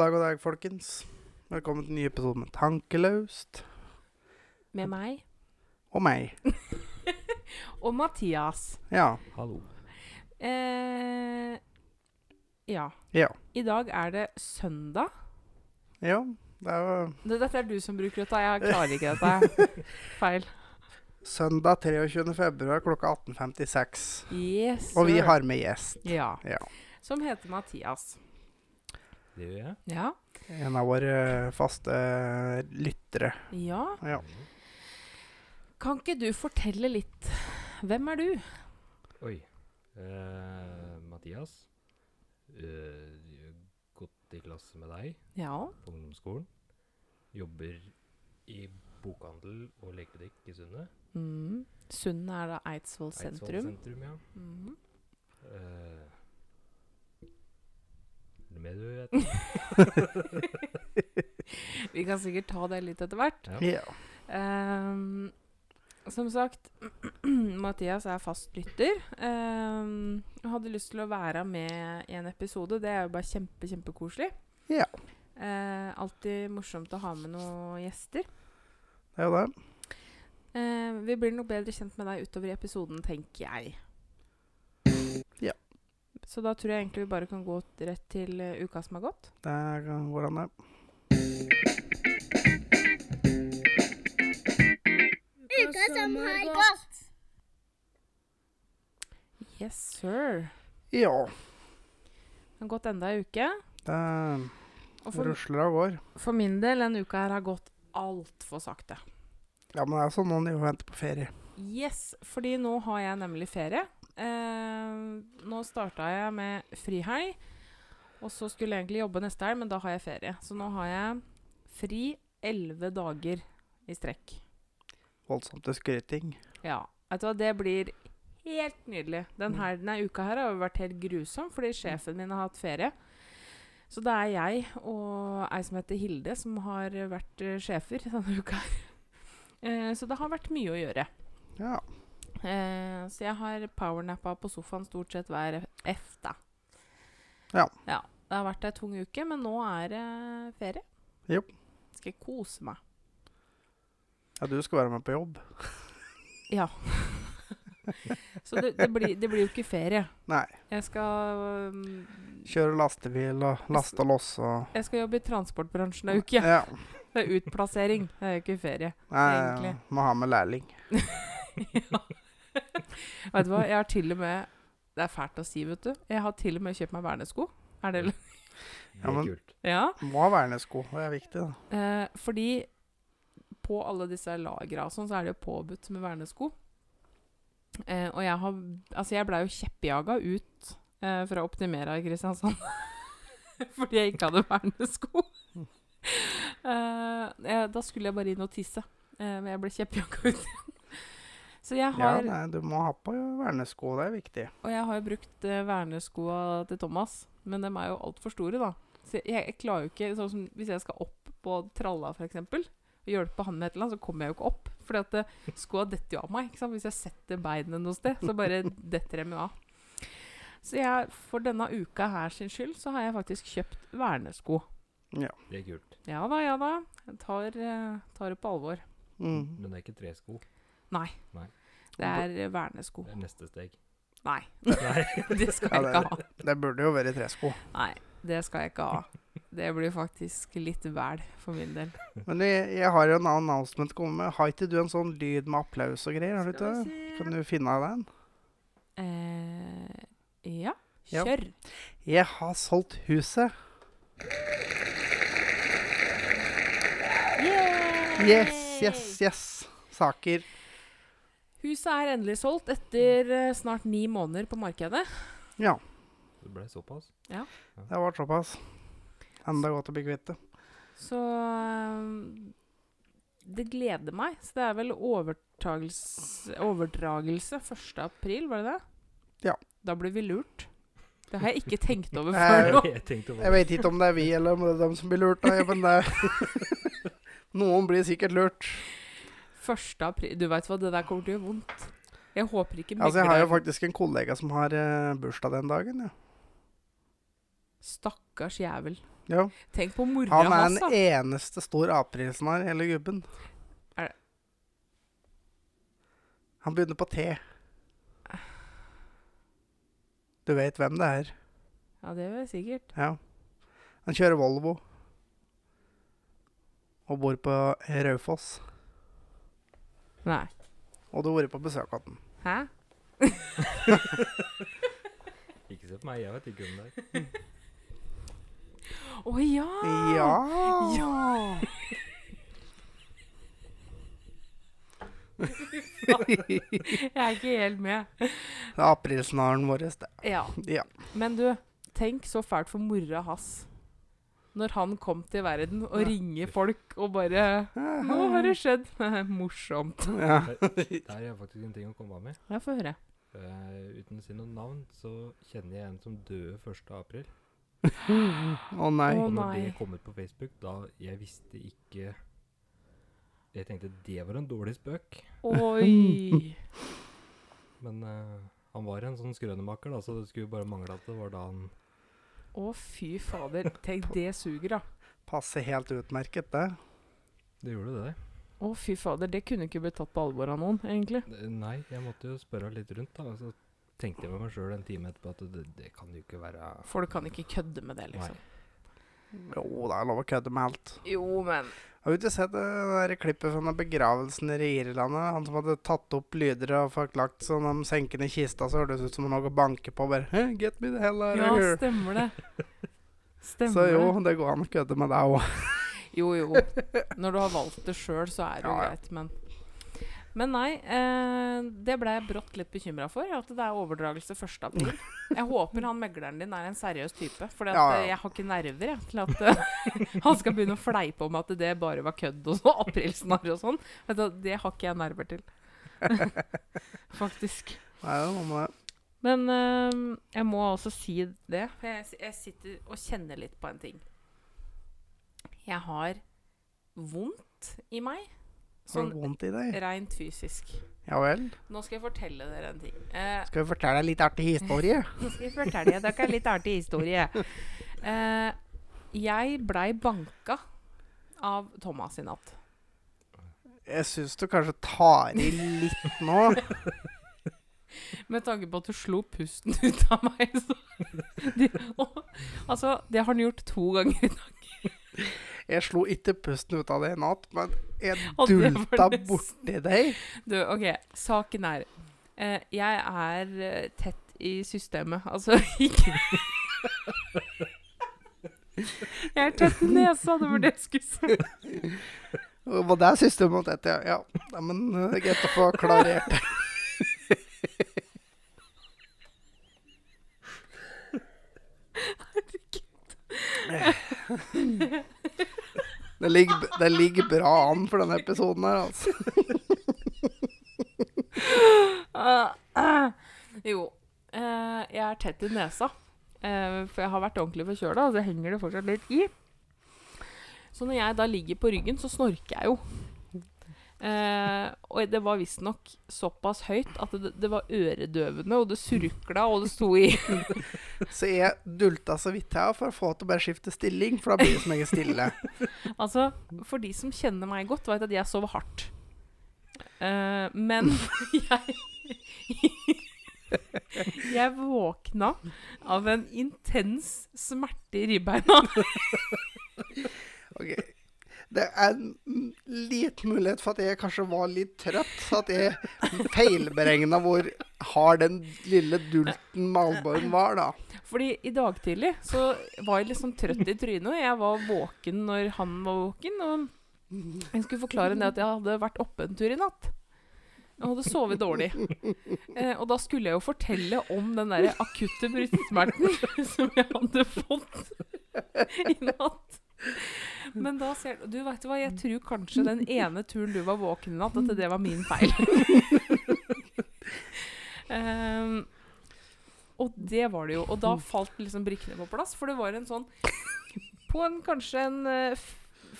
dag, god dag, folkens. Velkommen til en ny episode med Tankeløst. Med meg Og meg. og Mathias. Ja. Hallo. Eh, ja. Ja. I dag er det søndag. Ja. Det er jo Det- Dette er du som bruker dette. Jeg klarer ikke dette. Feil. søndag 23. februar klokka 18.56. Yes. Og vi har med gjest. Ja. Ja. Som heter Mathias. Det gjør jeg. Ja. En av våre faste lyttere. Ja. Ja. Kan ikke du fortelle litt? Hvem er du? Oi. Uh, Mathias. Uh, gått i klasse med deg Ja. på ungdomsskolen. Jobber i bokhandel og lekebutikk i Sundet. Mm. Sundet er da Eidsvoll Eidsvoll sentrum. sentrum, ja. Mm. Eh, er med, du vet? Vi kan sikkert ta det litt etter hvert. Ja. ja. Ehm, som sagt, Mathias er fast lytter. Um, hadde lyst til å være med i en episode. Det er jo bare kjempe, kjempekoselig. Ja. Uh, alltid morsomt å ha med noen gjester. Det er jo det. Uh, vi blir nok bedre kjent med deg utover i episoden, tenker jeg. Ja. Så da tror jeg egentlig vi bare kan gå rett til eh, uka som har gått. Der går han, det er. Uka som har gått. Yes, sir. Ja. Det har gått enda ei uke. Det rusler av går. for min del, denne uka her har gått altfor sakte. Ja, men det er sånn noen driver og venter på ferie. Yes, fordi nå har jeg nemlig ferie. Eh, nå starta jeg med frihelg, og så skulle jeg egentlig jobbe neste helg, men da har jeg ferie. Så nå har jeg fri elleve dager i strekk. Voldsomt til skryting. Ja. Vet du hva, det blir helt nydelig. Den Mm. her, denne uka her har jo vært helt grusom, fordi sjefen min har hatt ferie. Så det er jeg og ei som heter Hilde, som har vært eh, sjefer denne uka her. Eh, så det har vært mye å gjøre. Ja. Eh, så jeg har powernappa på sofaen stort sett hver F, da. Ja. Det har vært ei tung uke, men nå er det ferie. Jo. Skal jeg kose meg. ja, du skal være med på jobb. Ja. så det, det, blir, det blir jo ikke ferie. Nei. Jeg skal um, Kjøre lastebil og laste og losse og Jeg skal jobbe i transportbransjen ei uke. Ja. Det er utplassering. Det er jo ikke ferie. Nei, Egentlig. må ha med lærling. ja. Vet du hva, jeg har til og med Det er fælt å si, vet du. Jeg har til og med kjøpt meg vernesko. Er det Ja, men- kult. Ja. Må ha vernesko. Det er viktig, da. Eh, fordi på alle disse lagra og sånn, så er det jo påbudt med vernesko. Eh, og jeg har Altså, jeg blei jo kjeppjaga ut eh, fra Optimera i Kristiansand. fordi jeg ikke hadde vernesko. Eh, da skulle jeg bare inn og tisse. Eh, men jeg ble kjeppjaga ut. Så jeg Ja, nei, du må ha på vernesko. Det er viktig. Og jeg har jo brukt uh, verneskoa til Thomas, men de er jo altfor store, da. Så jeg, jeg klarer jo ikke sånn som Hvis jeg skal opp på tralla, f.eks., og hjelpe han med et eller annet, så kommer jeg jo ikke opp. Fordi at uh, skoa detter jo av meg. ikke sant? Hvis jeg setter beinet noe sted, så bare detter de jo av. Så jeg, for denne uka her sin skyld, så har jeg faktisk kjøpt vernesko. Ja. Det er kult. Ja da, ja da. Jeg tar, uh, tar det på alvor. Mm. Men det er ikke tresko. Nei. Nei. Det er vernesko. Det er neste steg. Nei. Nei. Det skal jeg det, ikke ha. det burde jo være tresko. Nei, det skal jeg ikke ha. Det blir faktisk litt vel for min del. Men jeg, jeg har jo en annen announcement å komme med. Har ikke du en sånn lyd med applaus og greier? Har du ikke. Kan du finne den? Eh, ja, Ja. kjør. Jeg har solgt huset. Yeah. Yes, yes, yes. Saker. Huset er endelig solgt etter eh, snart ni måneder på markedet. Ja, Det ble såpass. det var såpass. Enda godt å bli kvitt det. Så eh, det gleder meg. Så det er vel overtagelse, overdragelse 1. april, var det det? Ja. Da blir vi lurt. Det har jeg ikke tenkt over før nå. Jeg tenkte Jeg vet ikke om det er vi eller om det er dem som blir lurt. Da, men det Noen blir sikkert lurt. 1. april Du veit hva, det der kommer til å gjøre vondt. Jeg håper ikke Altså, jeg har jo faktisk en kollega som har eh, bursdag den dagen. Ja. Stakkars jævel. Ja. Tenk på mora Han er hans, den da. eneste stor aprilsnarr, hele gubben. Er det- Han begynner på T. Du vet hvem det er. Ja, det er sikkert. Ja. Han kjører Volvo. Og bor på Raufoss. Nei. Og du har vært på besøk hos den. Hæ? Ikke se på meg, jeg vet ikke om det er. Å ja! Ja! Ja! Jeg er ikke helt med. Det er aprilsnaren vår. det. Ja. Ja. Men du, tenk så fælt for mora hans. Når han kom til verden og Ja. ringer folk og bare 'Nå har det skjedd.' Morsomt. Ja. Der er jeg faktisk en ting å komme av med. Ja, få høre. Uh, uten å si noe navn, så kjenner jeg en som døde 1. april. Å nei. Og når det kom ut på Facebook, da jeg visste ikke Jeg tenkte det var en dårlig spøk. Oi. Men uh, han var en sånn skrønemaker, da, så det skulle bare mangle at det var da han Å, fy fader. Tenk, det suger, da. Passer helt utmerket, det. Det gjorde det. Å, fy fader. Det kunne ikke blitt tatt på alvor av noen, egentlig. Nei, jeg måtte jo spørre litt rundt, da. Så tenkte jeg med meg sjøl en time etterpå at det, det kan jo ikke være Folk kan ikke kødde med det, liksom. Jo, det er lov å kødde med alt. Jo, men Har du ikke sett det der klippet fra den begravelsen i Irland? Han som hadde tatt opp lyder og forklart sånn de senkende kista, så høres ut som noe banker på. Bare hey, Get me the hell out Ja, of here. stemmer det. Stemmer Så jo, det. det går an å kødde med deg òg. Jo, jo. Når du har valgt det sjøl, så er det jo Ja, ja. greit, men Men nei, eh, det ble jeg brått litt bekymra for. At det er overdragelse 1. april. Jeg håper han megleren din er en seriøs type. For Ja, ja. jeg har ikke nerver jeg, til at eh, han skal begynne å fleipe om at det bare var kødd og sånn. aprilsnarr og sånn. Det har ikke jeg nerver til. Faktisk. Det er jo det. Men eh, jeg må også si det. For jeg, jeg sitter og kjenner litt på en ting. Jeg har vondt i meg. Sånn vondt i deg? rent fysisk. Ja vel? Nå skal jeg fortelle dere en ting. Eh, Skal vi fortelle deg litt artig historie? nå skal jeg fortelle dere en litt artig historie. Eh, jeg blei banka av Thomas i natt. Jeg syns du kanskje tar i litt nå. Med tanke på at du slo pusten ut av meg. Så de, og, altså, det har han gjort to ganger i dag. Jeg slo ikke pusten ut av det i natt, men jeg dulta borti deg. Du, OK. Saken er eh, Jeg er eh, tett i systemet. Altså ikke Jeg er tett i nesa, det var det jeg skulle si. Var det systemet mot dette, ja. ja. Nei, men uh, greit å få klarert det. Det ligger, det ligger bra an for denne episoden her, altså. Jo. eh, jeg er tett i nesa. eh, for jeg har vært ordentlig forkjøla, og så henger det fortsatt litt i. Så når jeg da ligger på ryggen, så snorker jeg jo. Eh, og det var visstnok såpass høyt at det, det var øredøvende, og det surkla, og det sto i Så jeg dulta så vidt her for å få til å bare skifte stilling, for da blir det som jeg er stille. Altså, for de som kjenner meg godt, vet at jeg sover hardt. Eh, men jeg Jeg våkna av en intens smerte i ribbeina. Ok. Det er en liten mulighet for at jeg kanskje var litt trøtt, så at jeg feilberegna hvor hard den lille dulten Malborgen var, da. Fordi i dag tidlig så var jeg litt sånn trøtt i trynet. Jeg var våken når han var våken. Og jeg skulle forklare det at jeg hadde vært oppe en tur i natt. Jeg hadde sovet dårlig. Eh, og da skulle jeg jo fortelle om den der akutte brystsmerten som jeg hadde fått i natt. Men da ser du Du vet hva, jeg tror kanskje den ene turen du var våken i natt, at det var min feil. um, og det var det jo. Og da falt liksom brikkene på plass, for det var en sånn På en kanskje en eh,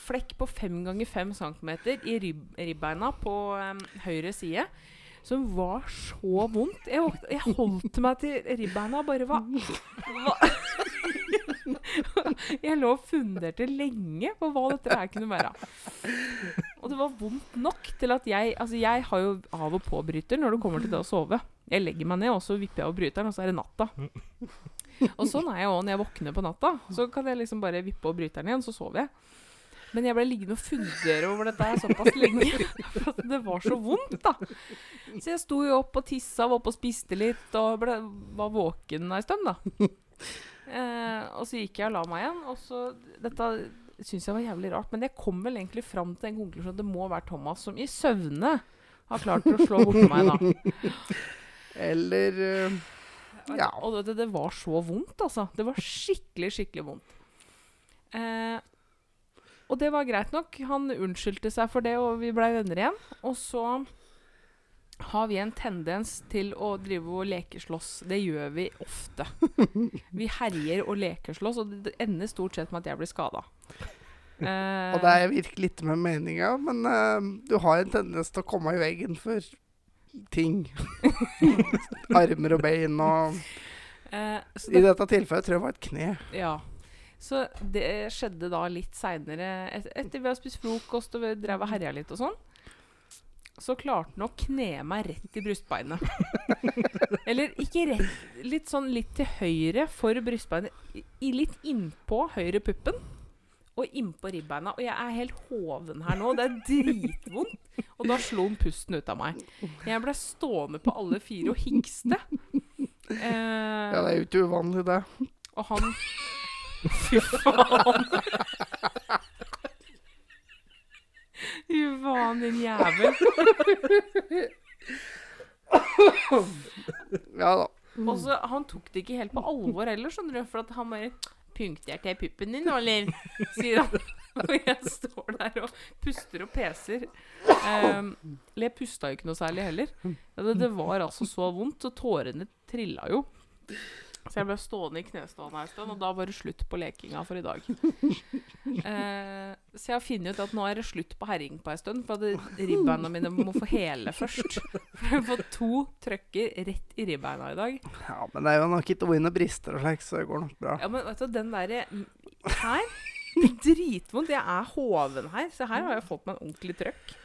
flekk på fem ganger fem centimeter i rib ribbeina på um, høyre side, som var så vondt. Jeg, våk- jeg holdt meg til ribbeina og bare hva, hva? Jeg lå og funderte lenge på hva dette her kunne være. Og det var vondt nok til at jeg Altså, jeg har jo av- og på-bryter når det kommer til det å sove. Jeg legger meg ned, og så vipper jeg av bryteren, og så er det natta. Og sånn er jeg òg når jeg våkner på natta. Så kan jeg liksom bare vippe av bryteren igjen, så sover jeg. Men jeg ble liggende og fundere over dette her såpass lenge. For det var så vondt, da. Så jeg sto jo opp og tissa, var oppe og spiste litt, og ble, var våken ei stund, da. Eh, og så gikk jeg og la meg igjen, og så Dette syns jeg var jævlig rart, men jeg kom vel egentlig fram til en konklusjon at det må være Thomas som i søvne har klart å slå borti meg, da. Eller uh, Ja. Og det, det var så vondt, altså. Det var skikkelig, skikkelig vondt. Eh, og det var greit nok. Han unnskyldte seg for det, og vi blei venner igjen. Og så har vi en tendens til å drive og lekeslåss. Det gjør vi ofte. Vi herjer og lekeslåss, og det ender stort sett med at jeg blir skada. Uh, Og det er virkelig ikke med meninga, men uh, du har en tendens til å komme i veggen for ting. Armer og bein og uh, så I dette tilfellet tror jeg det var et kne. Ja. Så det skjedde da litt seinere, et, etter vi har spist frokost og vi drev og herja litt og sånn. Så klarte han å kne meg rett i brystbeinet. Eller ikke rett, litt sånn litt til høyre for brystbeinet. I, i litt innpå høyre puppen. Og innpå ribbeina. Og jeg er helt hoven her nå. Det er dritvondt. Og da slo han pusten ut av meg. Jeg ble stående på alle fire og hingste. Eh, Ja, det er jo ikke uvanlig, det. og han Fy faen. Fy faen, din jævel. Ja da. Og så, Han tok det ikke helt på alvor heller, skjønner du. For at han bare 'Punkterte jeg puppen din nå, eller?' sier han. Og jeg står der og puster og peser. Um, jeg pusta jo ikke noe særlig heller. Det, det var altså så vondt, og tårene trilla jo. Så jeg ble stående i knestående en stund, og da var det slutt på lekinga for i dag. Eh, så jeg har funnet ut at nå er det slutt på herring på en stund, for at ribbeina mine må få hele først. For jeg har fått to trøkker rett i ribbeina i dag. Ja, men det er jo nok ikke vonde brister og slik, så det går nok bra. Ja, men vet du, den derre Her Dritvondt. Jeg er hoven her, så her har jeg fått meg en ordentlig trøkk.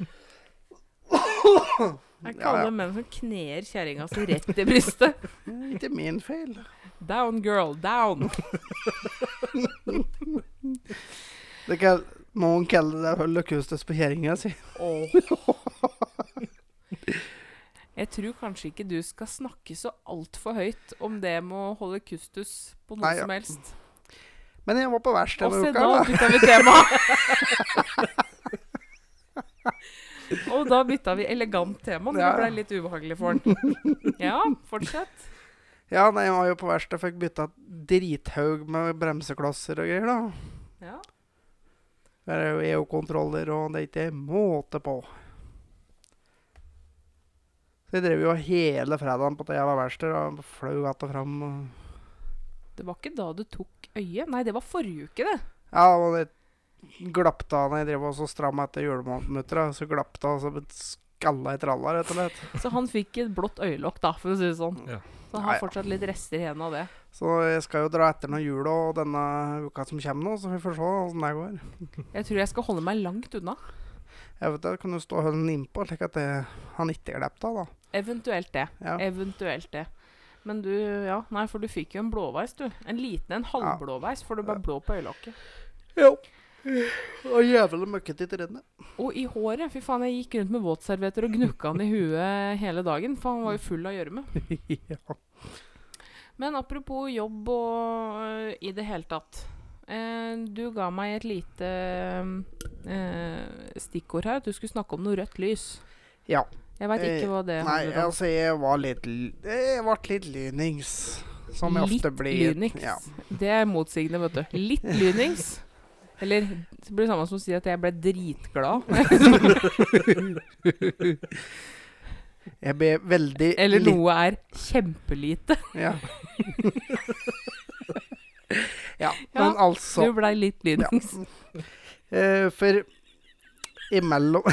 Jeg kaller Ja, ja. menn som kner kjerringa si rett i brystet. Ikke min feil. Down, girl, down. Det kan noen kalle det kustus på kjerringa si. Jeg tror kanskje ikke du skal snakke så altfor høyt om det med å holde kustus på noe Nei, ja. som helst. Men jeg var på verksted Og denne se, uka. da bytta vi tema. Og da bytta vi elegant tema. Det Ja. ble litt ubehagelig for han. Ja, fortsett. Ja, nei, jeg var jo på verksted, fikk bytta drithaug med bremseklosser og greier, da. Ja. Det er jo EU-kontroller, og det er ikke måte på. Så jeg drev jo hele fredagen på det var verksted, og flau att og fram. Og... Det var ikke da du tok øyet? Nei, det var forrige uke, det. Ja, og det glapp da når jeg drev og så stramma etter julemuttera. Så glapp det, og så skalla i tralla, rett og slett. Så han fikk et blått øyelokk, da, for å si det sånn. Ja. Så han har ja. fortsatt litt rester igjen av det. Så jeg skal jo dra etter noen jul og denne uka som kommer nå, så vi får se åssen det går. Jeg tror jeg skal holde meg langt unna. Jeg vet det, Kan du stå og holde den innpå, slik at det, han ikke glepp deg, da. Eventuelt det. Ja. Eventuelt det. Men du, ja, nei, for du fikk jo en blåveis, du. En liten en halvblåveis, for du ble blå på øyelokket. Jo. Og jævla møkkete i trynet. Og i håret. Fy faen, jeg gikk rundt med våtservietter og gnukka han i huet hele dagen, for han var jo full av gjørme. ja. Men apropos jobb og uh, i det hele tatt. Uh, du ga meg et lite uh, stikkord her. At du skulle snakke om noe rødt lys. ja. Jeg veit ikke hva det Nei, handler om. altså, jeg var litt Jeg ble litt lynings. Som jeg Litt ofte blir. lynings. Ja. Det er motsigende, vet du. Litt lynings. Eller det blir det samme som å si at jeg ble dritglad. Jeg ble veldig Eller noe er kjempelite. Ja. ja, Ja, altså Du blei litt lydens. Ja. Uh, For imellom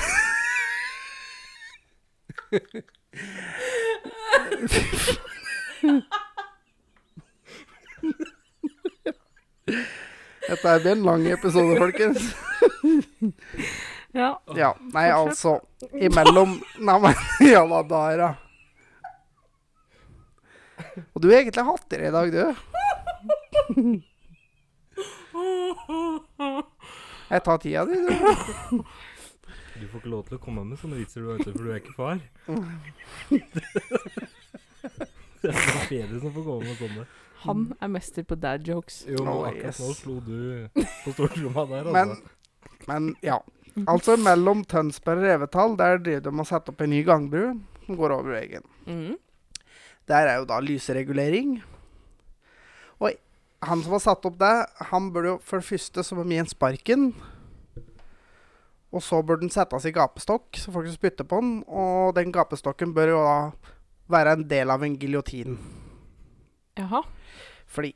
Dette er blir en lang episode, folkens. Ja. Ja, nei, altså Imellom Nei, men ja da, Dara. da. Og du har egentlig hatt det i dag, du. Jeg tar tida di, du. Du får ikke lov til å komme med sånne vitser, du har for du er ikke far. det er bare fedre som får komme med sånne. Han er mester på dad jokes. Jo, nå, Oh, akkurat nå slo du på stortromma der, altså. Men, men ja. Altså mellom Tønsberg og Revetal, der driver de og setter opp en ny gangbru som går over veien. Mm. Der er jo da lysregulering. Og han som har satt opp det, han burde jo for det første så må gi en sparken. Og så burde den settes i gapestokk, så folk skal spytte på den. Og den gapestokken bør jo da være en del av en giljotin. Jaha. Fordi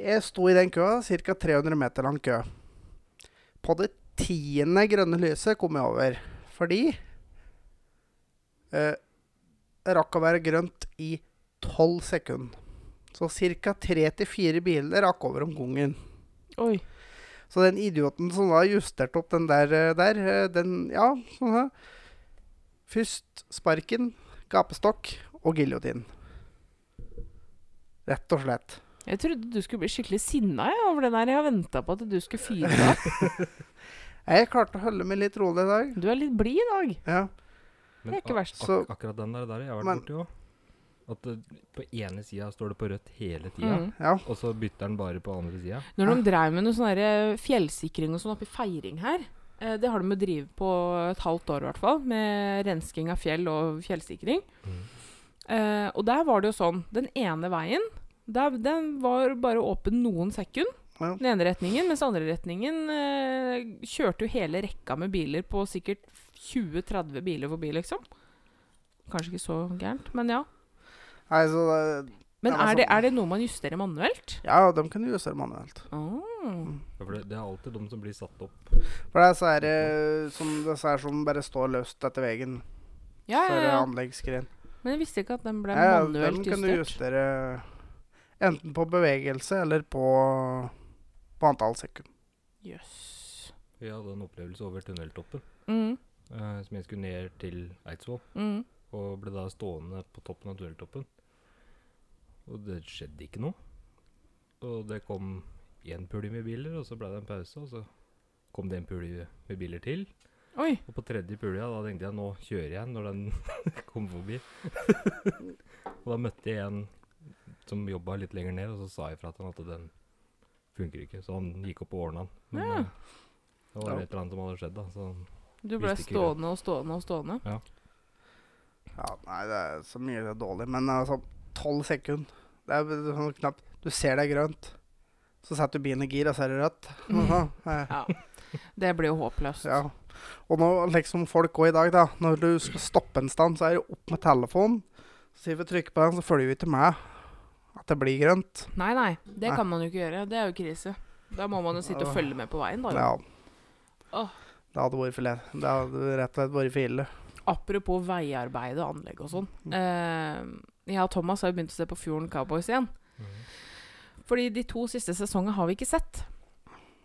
jeg sto i den køa, ca. 300 meter lang kø. På det tiende grønne lyset kom jeg over. Fordi eh, det rakk å være grønt i 12 sekunder. Så ca. 3-4 biler rakk over om gangen. Oi. Så den idioten som da justerte opp den der, eh, der eh, den Ja, sånn her. Først sparken, gapestokk og giljotin. Rett og slett. Jeg trodde du skulle bli skikkelig sinna ja, over det der. Jeg har venta på at du skulle fyre deg. Jeg klarte å holde meg litt rolig i dag. Du er litt blid i dag. Ja. Men det er ikke verst. Ak Så- akkurat den der, der har vært borti òg. At det, på ene sida står det på rødt hele tida, Mm. ja. og så bytter den bare på andre sida. Når de drev med noe sånn fjellsikring og sånn oppe i Feiring her eh, Det har de drevet på et halvt år, i hvert fall. Med rensking av fjell og fjellsikring. Mm. Eh, og der var det jo sånn Den ene veien der, den var bare åpen noen sekund. Ja. Den ene retningen, mens andre retningen eh, kjørte jo hele rekka med biler på sikkert 20-30 biler forbi, liksom. Kanskje ikke så gærent, men ja. Nei, så det, Men er, det, sånn- er det noe man justerer manuelt? ja, de kan justere manuelt. Oh. Ja, for det, det er alltid de som blir satt opp. For det er så er som er som bare står løst etter veien. Ja, ja, ja. anleggsgren. Men jeg visste ikke at den ble Ja, manuelt den kan du justere enten på bevegelse eller på, på antall sekunder. Jøss. Vi hadde en opplevelse over tunneltoppen, Mm, uh, som jeg skulle ned til Eidsvoll. mm. Og ble da stående på toppen av tunneltoppen. Og det skjedde ikke noe. Og det kom én pulje med biler, og så ble det en pause, og så kom det en pulje med biler til. Oi. Og på tredje pulja, da tenkte jeg nå kjører jeg når den kom forbi. og da møtte jeg en som jobba litt lenger ned, og så sa jeg fra til han at den funker ikke. Så han gikk opp og ordna den. Men Ja. eh, det var Ja. et eller annet som hadde skjedd, da. Så Du ble stående og stående og stående. Ja, nei, det er så mye det er dårlig. Men altså, tolv sekunder Det er sånn knapt Du ser det er grønt, så setter du bilen i gir, og så er det rødt. Aha, eh, Ja. Det blir jo håpløst. ja. Og nå liksom folk går i dag, da. Når du skal stoppe en stand, så er det opp med telefonen. Så sier vi trykker på den, så følger vi ikke med at det blir grønt. Nei, nei. Det Nei. kan man jo ikke gjøre. Det er jo krise. Da må man jo sitte og følge med på veien, da. Ja. Åh. Det hadde vært for lett. Det hadde rett og slett vært for ille. Apropos veiarbeid og anlegg og sånn. Uh, jeg og Thomas har jo begynt å se på Fjorden Cowboys igjen. Fordi de to siste sesongene har vi ikke sett.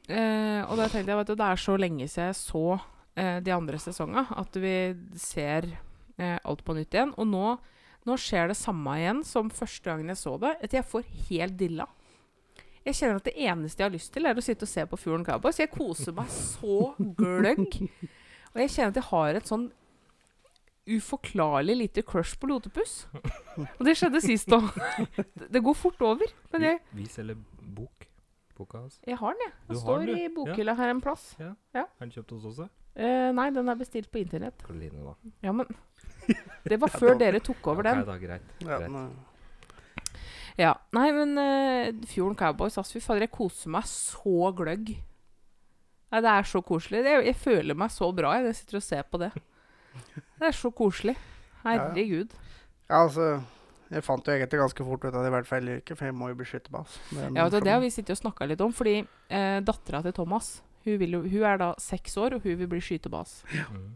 Eh, og da tenkte jeg vet du, det er så lenge siden jeg så eh, de andre sesongene at vi ser eh, alt på nytt igjen. Og nå, nå skjer det samme igjen som første gangen jeg så det. At jeg får helt dilla. Jeg kjenner at det eneste jeg har lyst til, er å sitte og se på Fjorden Cowboys. Jeg koser meg så gløgg. Og jeg kjenner at jeg har et sånn uforklarlig lite crush på Lotepus. Og det skjedde sist òg. Det, det går fort over. Men jeg, vi, vi selger bok. Boka hans. jeg har den, jeg. Den står den, i bokhylla bokhylla her en plass. Er den kjøpt hos oss? da? Eh, nei, den er bestilt på internett. Karoline, da. Ja, men Det var før dere tok over den. ok, da, greit. Ja, Greit. nei. Ja, Nei, men uh, Fjorden Cowboys, altså, fy fader, jeg koser meg så gløgg. Nei, det er så koselig. Jeg, jeg føler meg så bra jeg, jeg sitter og ser på det. Det er så koselig. Herregud. ja, altså Jeg fant jo egentlig ganske fort ut at det i hvert fall ikke, for jeg må jo bli meg. Det er Ja, vet du, morsomt. det har vi sittet og snakka litt om, fordi eh, dattera til Thomas hun, vil jo, hun er da seks år, og hun vil bli skytebas. Mm.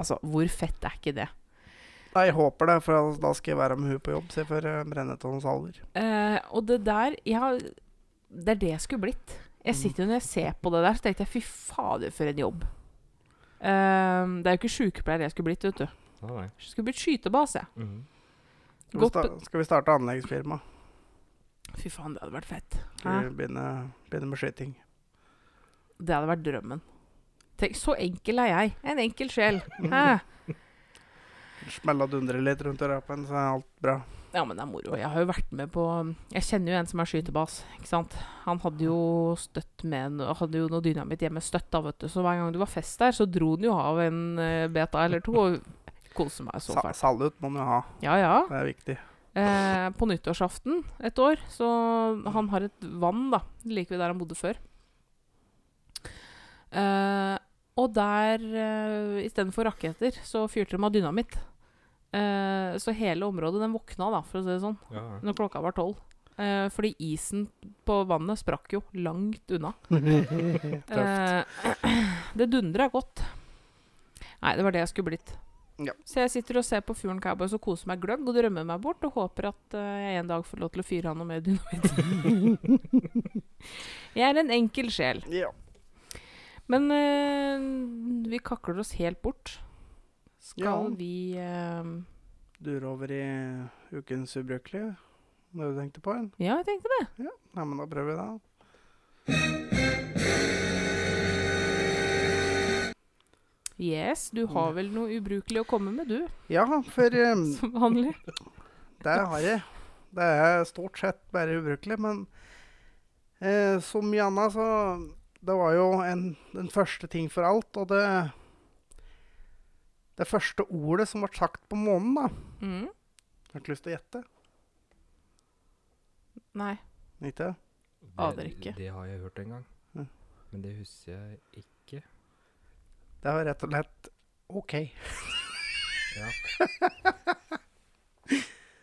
Altså, hvor fett er ikke det? Nei, Jeg håper det, for da skal jeg være med hun på jobb, se før til hos alder. Eh, og det der ja, Det er det jeg skulle blitt. Jeg Mm. sitter jo Når jeg ser på det der, så tenkte jeg fy fader, for en jobb. Eh, det er jo ikke sykepleier jeg skulle blitt, vet du. Ah. Jeg skulle blitt skytebas, jeg. Skal vi, Godt sta skal vi starte anleggsfirma? Fy faen, det hadde vært fett. Skal vi begynne, begynne med skyting? Det hadde vært drømmen. Tenk, så enkel er jeg. En enkel sjel. Og dundre litt rundt i rapen, så er alt bra. Ja, men det er moro. Jeg har jo vært med på Jeg kjenner jo en som er skytebas. ikke sant? Han hadde jo støtt med Hadde jo noe dynamitt hjemme støtt, da, vet du. Så hver gang det var fest der, så dro han jo av en eh, beta eller to. Og koser meg så Sa fælt. salut må man jo ha. Ja, ja. Det er viktig. Eh, på nyttårsaften et år, så han har et vann, da, like ved der han bodde før. Eh, og der, eh, istedenfor raketter, så fyrte de av dynamitt. Eh, så hele området den våkna, da, for å si det sånn, Ja, ja. når klokka var tolv. Eh, fordi isen på vannet sprakk jo langt unna. Eh, det dundra godt. Nei, det var det jeg skulle blitt. Ja. Så jeg sitter og ser på Fjorden Cowboys og koser meg gløgg og drømmer meg bort og håper at uh, jeg en dag får lov til å fyre av noe mer dynamitt. jeg er en enkel sjel. Ja. Men uh, vi kakler oss helt bort. Skal Ja. vi uh, Dure over i ukens ubrukelige. Det du tenkte på? En? Ja, jeg tenkte det. Ja. Nei, men da prøver vi det. Yes, du har vel noe ubrukelig å komme med, du. Ja, for um, Som vanlig. det har jeg. Det er stort sett bare ubrukelig, men eh, som mye annet, så Det var jo en, den første ting for alt, og det Det første ordet som ble sagt på månen, da. Mm. Har du lyst til å gjette? Nei. Ikke? Aner Det, ikke. det har jeg hørt en gang. Ja. Men det husker jeg ikke. Det var rett og slett OK. Ja.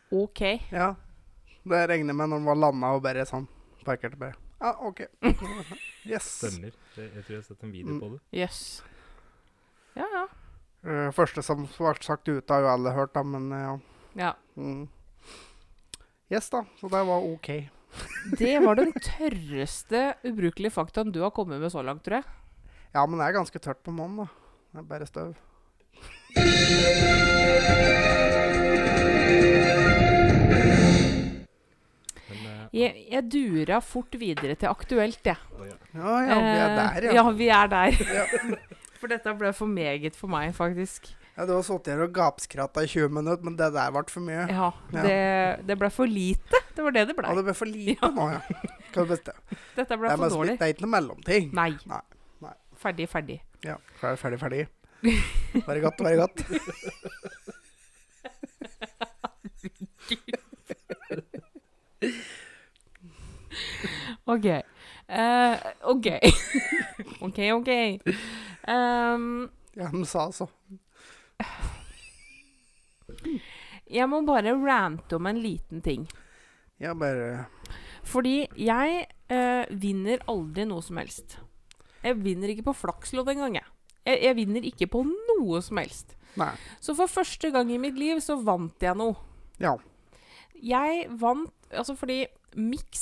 OK. Ja. Det regner med når den var landa og bare sånn parkerte bare. Ja, OK. Yes. Stemmer. Jeg tror jeg har sett en video Mm. på det. Yes. Ja, ja. Uh, første som ble sagt ute, har jo alle hørt, da, men eh, ja. ja. Mm. Yes, da. Så det var OK. Det var den tørreste ubrukelige faktaen du har kommet med så langt, tror jeg. Ja, men det er ganske tørt på månen, da. Det er bare støv. Eh, Jeg, jeg dura fort videre til aktuelt, jeg. ja. Ja, ja, vi er Eh, der, ja. Ja, vi er der. Ja. For dette ble for meget for meg, faktisk. ja du har sittet her og gapskratta i 20 minutter, men det der ble for mye. Ja, Ja. Det, det ble for lite. Det var det det ble. Ja, det ble for lite nå, ja. Hva er det beste? Dette ble det for dårlig. det er ikke noe mellomting. Nei, nei. Ferdig, ferdig. Ja, ferdig, ferdig, ferdig. Være godt, være godt. OK. Uh, OK. OK, OK. Um, Ja, de sa så. jeg må bare rante om en liten ting. Ja, bare Fordi jeg uh, vinner aldri noe som helst. Jeg vinner ikke på flakslodd engang, jeg. jeg. Jeg vinner ikke på noe som helst. Nei. Så for første gang i mitt liv så vant jeg noe. Ja. Jeg vant Altså fordi Mix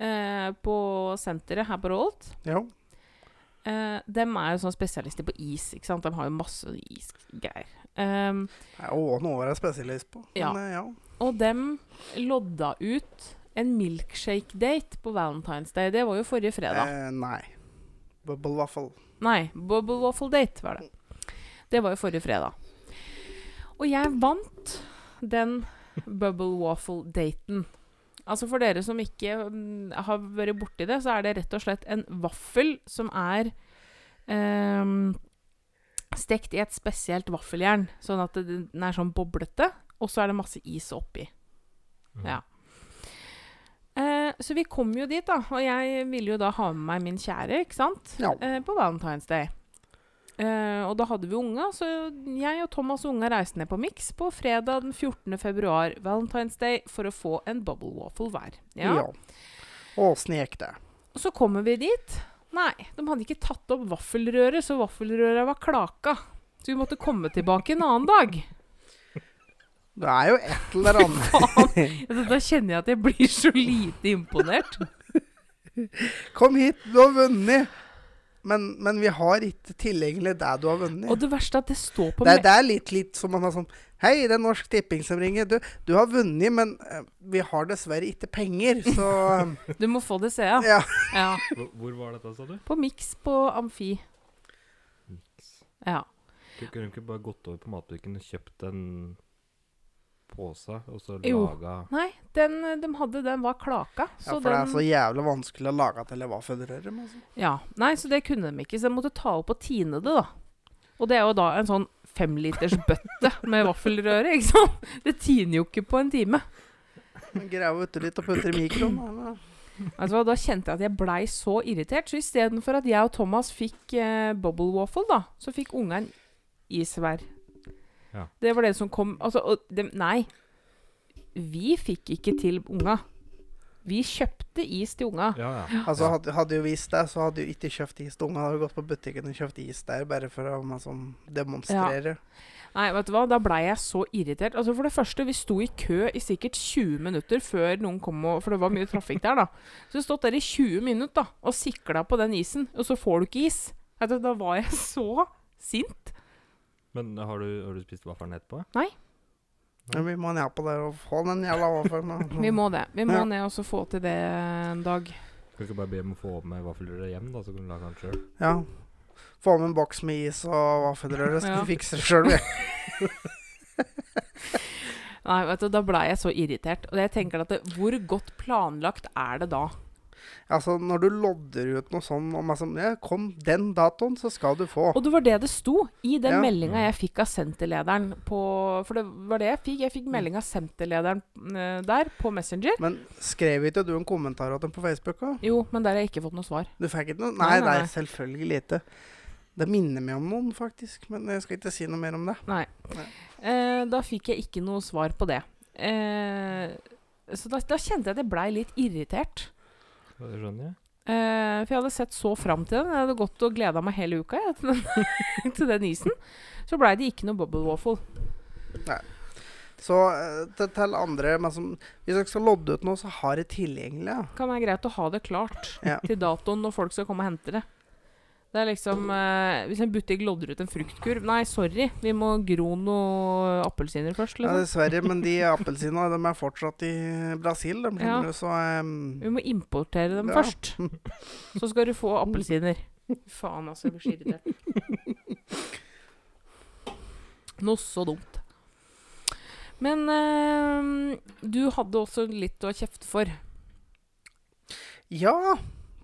eh, på senteret her på Rolt Ja. eh, Dem er jo sånn spesialister på is, ikke sant? De har jo masse isgreier. Um, Det er jo noe å er spesialist på. Men, Ja. eh, ja. og dem lodda ut en milkshake-date på Valentine's Day. Det var jo forrige fredag. Eh, nei. Bubble waffle. Nei, Bubble Waffle Date var det. Det var jo forrige fredag. Og jeg vant den Bubble Waffle-daten. Altså For dere som ikke mm, har vært borti det, så er det rett og slett en vaffel som er um, stekt i et spesielt vaffeljern, sånn at den er sånn boblete, og så er det masse is oppi. Ja. Eh, så vi kom jo dit, da. Og jeg ville jo da ha med meg min kjære, ikke sant? Ja. Eh, på Valentine's Day. Eh, og da hadde vi unga, så jeg og Thomas og unga reiste ned på Mix på fredag den 14. februar, Valentine's Day, for å få en bubble waffle hver. Ja. Ja. Åssen gikk det? Og så kommer vi dit. Nei, de hadde ikke tatt opp vaffelrøret, så vaffelrøret var klaka. Så vi måtte komme tilbake en annen dag. Du er jo et eller annet. Altså, Da kjenner jeg at jeg blir så lite imponert. Kom hit, du har vunnet! Men, men vi har ikke tilgjengelig det du har vunnet. Og det verste er at det står på Det, det er litt, litt som man har sånn Hei, det er Norsk Tipping som ringer. Du, du har vunnet, men eh, vi har dessverre ikke penger, så eh, Du må få det, ser jeg. Ja. Ja. Hvor, hvor var dette, sa du? På Mix på Amfi. Ja. Kunne du ikke bare gått over på matbutikken og kjøpt en pose, og så Jo. laga Nei, den de hadde, den var klaka. Ja, for for det er så jævlig vanskelig å lage til men Altså. Ja. Nei, så det kunne de ikke. Så de måtte ta opp og tine det, da. Og det er jo da en sånn femliters bøtte med vaffelrøre, ikke sant? Det tiner jo ikke på en time. Grave uti litt og putte i mikroen. Eller? Altså, Da kjente jeg at jeg blei så irritert. Så istedenfor at jeg og Thomas fikk eh, bubble waffle, da, så fikk unga en is hver. Ja. Det var det som kom Altså, og dem- nei. Vi fikk ikke til unga. Vi kjøpte is til unga. Ja, ja. Altså, hadde, hadde jo visst det, så hadde jo ikke kjøpt is til unga. Hadde jo gått på butikken og kjøpt is der bare for å liksom, demonstrere. Nei, vet du hva, da blei jeg så irritert. Altså For det første, vi sto i kø i sikkert 20 minutter før noen kom og For det var mye trafikk der, da. Så vi stått der i 20 minutter da og sikla på den isen, og så får du ikke is. Vet du, da var jeg så sint. Men har du, har du spist vaffelen etterpå? Men vi må ned på det og få den jævla vaffelen. Vi må det. Vi må Ja. ned og så få til det en dag. Skal ikke bare be om å få med vaffelrøret hjem, da, så kan du lage den sjøl? Ja. Få med en boks med is og vaffelrøre, så Ja. vi fikser det sjøl. Nei, vet du, da blei jeg så irritert. Og jeg tenker at det, hvor godt planlagt er det da? Altså, når du lodder ut noe sånn om altså, ja, Kom den datoen, så skal du få. Og det var det det sto i den Ja. meldinga jeg fikk av senterlederen på For det var det jeg fikk. Jeg fikk melding av senterlederen eh, der på Messenger. Men skrev ikke du en kommentar til den på Facebook òg? Jo, men der har jeg ikke fått noe svar. Du fikk ikke noe? Nei, Nei, nei, nei, nei. selvfølgelig ikke. Det minner meg om noen, faktisk. Men jeg skal ikke si noe mer om det. Nei. Nei. Eh, da fikk jeg ikke noe svar på det. Eh, så da, da kjente jeg at jeg blei litt irritert. Ja, Det skjønner jeg. Eh, for jeg hadde sett så fram til den. Jeg hadde gått og gleda meg hele uka jeg, til, den, til den isen. Så blei det ikke noe bubble waffle. Så eh, til, til andre men som, Hvis dere skal lodde ut noe, så har det tilgjengelig. Ja. Kan være greit å ha det klart Ja. til datoen når folk skal komme og hente det. Det er liksom eh, Hvis en butikk lodder ut en fruktkurv Nei, sorry, vi må gro noe appelsiner først. Ja, Liksom. dessverre, men de appelsinene de er fortsatt i Brasil. De, Ja. du, så um... Vi må importere dem Ja. først. Så skal du få appelsiner. Faen, altså. Jeg blir så irritert. Noe så dumt. Men eh, du hadde også litt å kjefte for. Ja,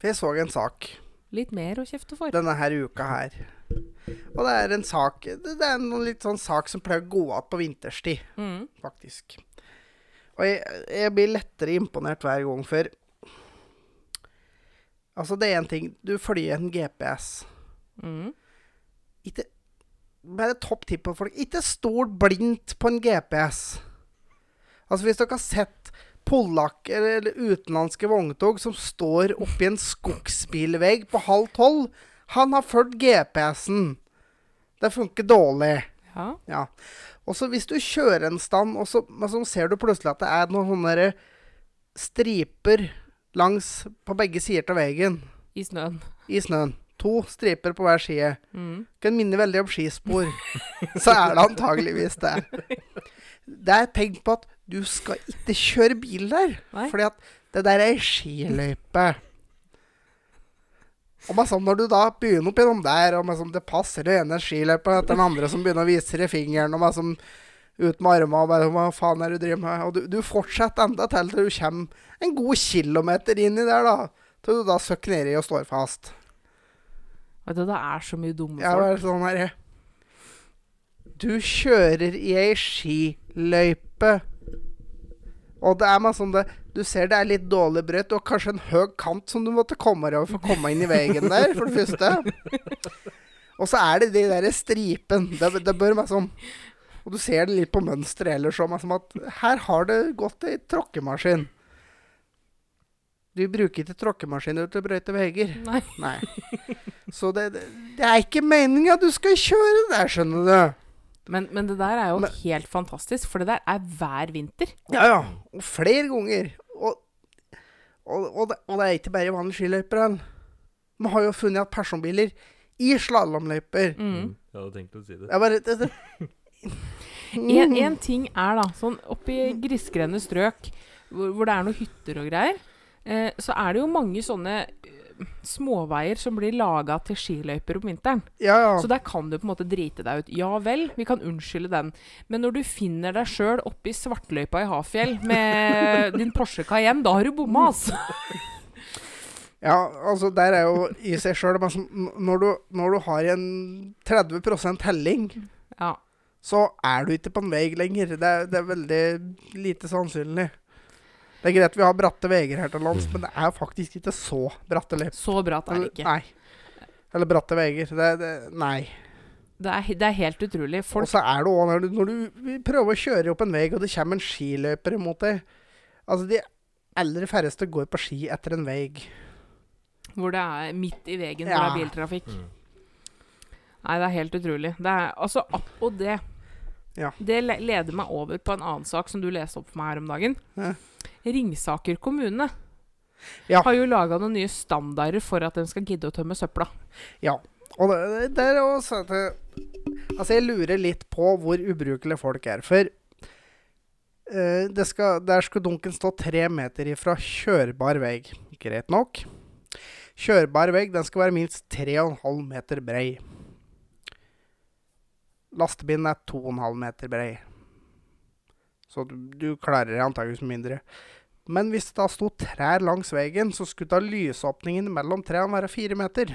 jeg så en sak Litt mer å kjefte for. denne her uka her. Og det er en sak Det er en litt sånn sak som pleier å gå igjen på vinterstid, Mm. faktisk. Og jeg, jeg blir lettere imponert hver gang, for Altså, det er én ting Du følger en GPS. Mm. Ikke Bare topp tipp på folk. Ikke stol blindt på en GPS. Altså, hvis dere har sett polakker eller utenlandske vogntog som står oppi en skogsbilvegg på halv tolv Han har fulgt GPS-en. Det funker dårlig. Ja. Ja. Og så hvis du kjører en stand, og så, så ser du plutselig at det er noen sånne striper langs på begge sider av veien I snøen. i snøen. To striper på hver side. Mm. Kan minne veldig om skispor. så er det antageligvis det. Det er tegn på at du skal ikke kjøre bil der. Nei. Fordi at det der er ei skiløype. Og sånn når du da begynner opp gjennom der, og sånn det passer det ene skiløypa etter den andre som begynner å vise deg fingeren, og sånn ut med armene og bare Hva faen er det du driver med? Og du, du fortsetter enda til til du kommer en god kilometer inn i der, da. Til du da søkker nedi og står fast. Vet du, det er så mye dumme Ja, det er sånn her Du kjører i ei skiløype. Og det er meg sånn det Du ser det er litt dårlig brøyt, og kanskje en høy kant som du måtte komme over for å komme inn i veien der, for det første. Og så er det de der stripen. Det, det bør være sånn Og du ser det litt på mønsteret ellers òg, som at her har det gått ei tråkkemaskin. Du bruker ikke tråkkemaskiner til å brøyte veier. Nei. Nei. Så det, det, det er ikke meninga du skal kjøre der, skjønner du. Men, men det der er jo Men- helt fantastisk, for det der er hver vinter. Ja, ja. Og flere ganger. Og, og, og, det, og det er ikke bare vanlige skiløyper. Man har jo funnet at personbiler i slalåmløyper Mm. Jeg hadde tenkt å si det. Jeg bare det, det. En, en ting er da, sånn oppi grisgrendte strøk, hvor, hvor det er noen hytter og greier, eh, så er det jo mange sånne småveier som blir laga til skiløyper om vinteren. Ja, ja. Så der kan du på en måte drite deg ut. Ja vel, vi kan unnskylde den. Men når du finner deg sjøl oppi svartløypa i Hafjell med din Porsche Cayenne, da har du bomma, altså. ja, altså der er jo i seg sjøl når, du- når du har en 30 helling, Ja. så er du ikke på en vei lenger. Det er, det er veldig lite sannsynlig. Det er greit vi har bratte veier her til lands, men det er faktisk ikke så bratte løp. Så bratt er det ikke. Nei. Eller bratte veier. Det, det, nei. Det er, det er helt utrolig. Og så er det òg når, du- når du prøver å kjøre opp en vei, og det kommer en skiløper imot deg Altså, de aller færreste går på ski etter en vei. hvor det er midt i veien hvor det er biltrafikk. Mm. Nei, det er helt utrolig. Det er, altså, og det Ja. Det leder meg over på en annen sak som du leste opp for meg her om dagen. Ja. Ringsaker kommune Ja. har jo laga noen nye standarder for at de skal gidde å tømme søpla. Ja. Og det, det er også det, Altså, jeg lurer litt på hvor ubrukelige folk er. For uh, det skal, der skal dunken stå tre meter ifra kjørbar vei. Greit nok. Kjørbar vei den skal være minst 3,5 meter brei. Lastebilen er 2,5 meter brei. Så du, du klarer det antakeligvis mindre. Men hvis det da sto trær langs veien, så skulle da lysåpningen mellom trærne være fire meter.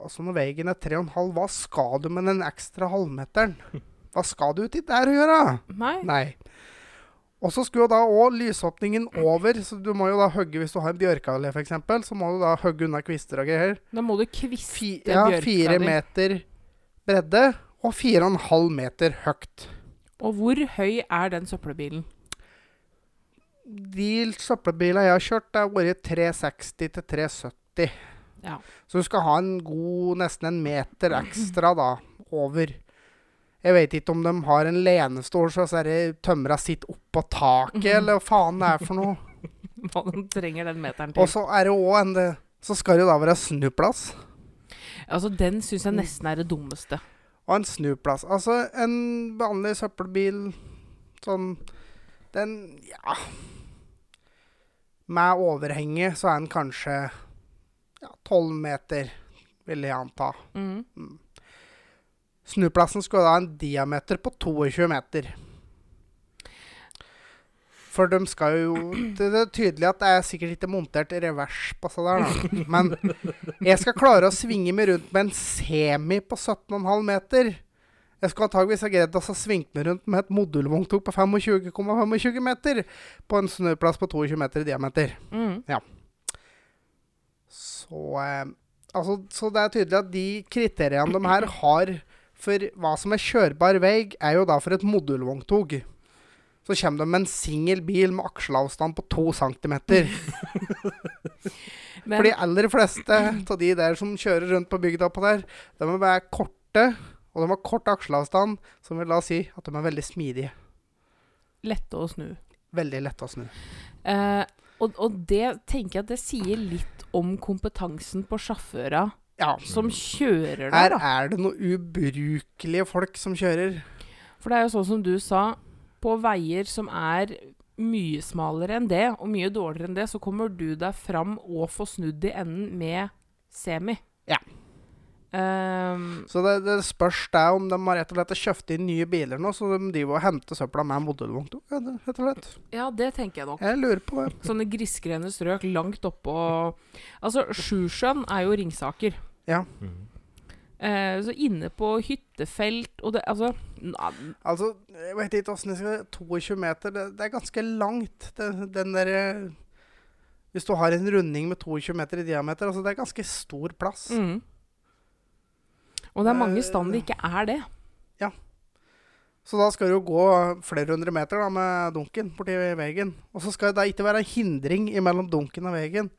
Altså når veien er 3,5, hva skal du med den ekstra halvmeteren? Hva skal du uti der å gjøre? Nei. Nei. Og så skulle jo da òg lysåpningen over, så du må jo da hogge hvis du har en bjørkeallé f.eks., så må du da hogge unna kvister og greier. Da må du kviste Fi, ja, bjørka fire meter bredde og fire og en halv meter høyt. Og hvor høy er den søppelbilen? De søppelbilene jeg har kjørt, har vært 360 til 370. Ja. Så du skal ha en god nesten en meter ekstra da, over. Jeg vet ikke om de har en lenestol så er det tømra sitter oppå taket, eller hva faen det er for noe. Hva de trenger den meteren til. Og så er det òg en Så skal det jo da være snuplass. Altså, den syns jeg nesten er det dummeste. Og en snuplass. Altså en vanlig søppelbil sånn Den Ja. Med overhenge så er den kanskje ja, 12 meter, vil jeg anta. Mm. Snuplassen skulle ha en diameter på 22 meter. For de skal jo Det er tydelig at det er sikkert ikke montert revers på seg der, da. Men jeg skal klare å svinge meg rundt med en semi på 17,5 meter. Jeg skulle antageligvis ha greid å svinge meg rundt med et modulvogntog på 25,25 meter på en snøplass på 22 meter i diameter. Mm. Så, eh, altså, så det er tydelig at de kriteriene de her har for hva som er kjørbar vei, er jo da for et modulvogntog. Så kommer de med en singel bil med aksjeavstand på to centimeter. Men, For de aller fleste av de der som kjører rundt på bygda på der, de må være korte, og de har kort aksjeavstand, som vil da si at de er veldig smidige. lette å snu. Veldig lette å snu. Eh, og, og det tenker jeg at det sier litt om kompetansen på sjåføra Ja. som kjører der, Her er det noen ubrukelige folk som kjører. For det er jo sånn som du sa, på veier som er mye smalere enn det, og mye dårligere enn det, så kommer du deg fram og får snudd i enden med semi. Ja. Um, Så det, det spørs det om de har rett og slett kjøpt inn nye biler nå, så de driver og henter søpla med en Ja, rett og slett. ja, det tenker jeg nok. Jeg lurer på det. Sånne grisgrendte strøk langt oppå Altså, Sjusjøen er jo Ringsaker. Mm. Eh, så inne på hyttefelt og det Altså Altså, jeg vet ikke åssen jeg skal 22 meter, det, det er ganske langt. Det, den derre Hvis du har en runding med 22 meter i diameter, altså det er ganske stor plass. mm. Og det er mange Eh, stand det ikke er det. Ja. Så da skal du gå flere hundre meter da, med dunken borti veien. Og så skal det da ikke være en hindring mellom dunken og veien.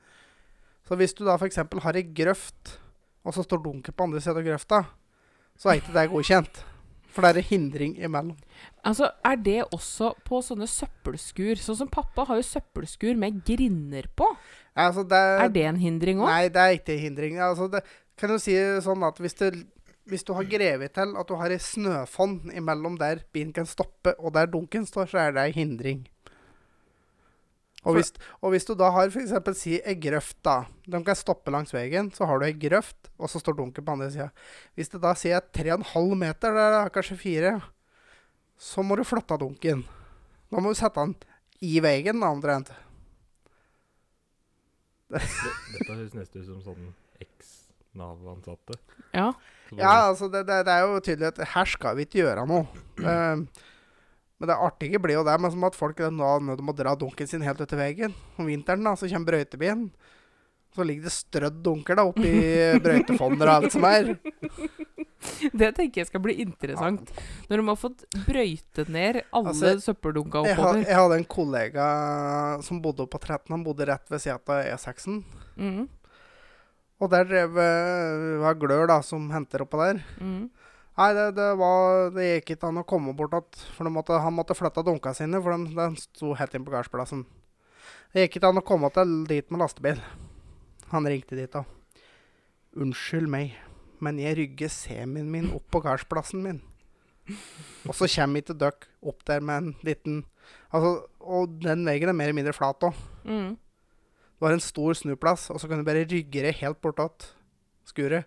Så hvis du da f.eks. har ei grøft, og så står dunken på andre siden av grøfta, så er ikke det godkjent. For det er en hindring imellom. Altså, Er det også på sånne søppelskur? Sånn som pappa har jo søppelskur med grinder på. Altså, det, Er det en hindring òg? Nei, det er ikke en hindring. Altså, det, kan du si sånn at hvis, du, hvis du har grevet til at du har ei snøfonn imellom der bilen kan stoppe, og der dunken står, så er det ei hindring. Og hvis, og hvis du da har f.eks. si ei grøft, da. De kan stoppe langs veien, så har du ei grøft, og så står dunken på andre sida. Hvis det da sier 3,5 meter, det er kanskje 4, så må du flytte dunken. Da må du sette den i veien, da, omtrent. Dette høres nesten ut som sånn eks-Nav-ansatte. Ja. Ja, altså det, det, det er jo tydelig at her skal vi ikke gjøre noe. Eh, men det artige blir jo det med som at folk er nødt til å dra dunken sin helt ut til veien. Om vinteren da, så kommer brøytebilen. Så ligger det strødd dunker da oppi brøytefonner og alt som er. Det tenker jeg skal bli interessant. Når de har fått brøytet ned alle Altså, søppeldunka Jeg, oppover. jeg hadde en kollega som bodde oppe på 13. Han bodde rett ved siden av E6-en. Mm, Og der drev var glør da, som henter oppå der. mm. Nei, det, det, var, det gikk ikke an å komme bort at, For måtte, han måtte flytte dunka sine, for de, de sto helt inn på gardsplassen. Det gikk ikke an å komme til dit med lastebil. Han ringte dit da. Unnskyld meg, men jeg rygger semien min opp på gardsplassen min. Og så kommer ikke dere opp der med en liten Altså, Og den veggen er mer eller mindre flat òg. Mm. Det var en stor snuplass, og så kan du bare rygge det helt bortåt skuret.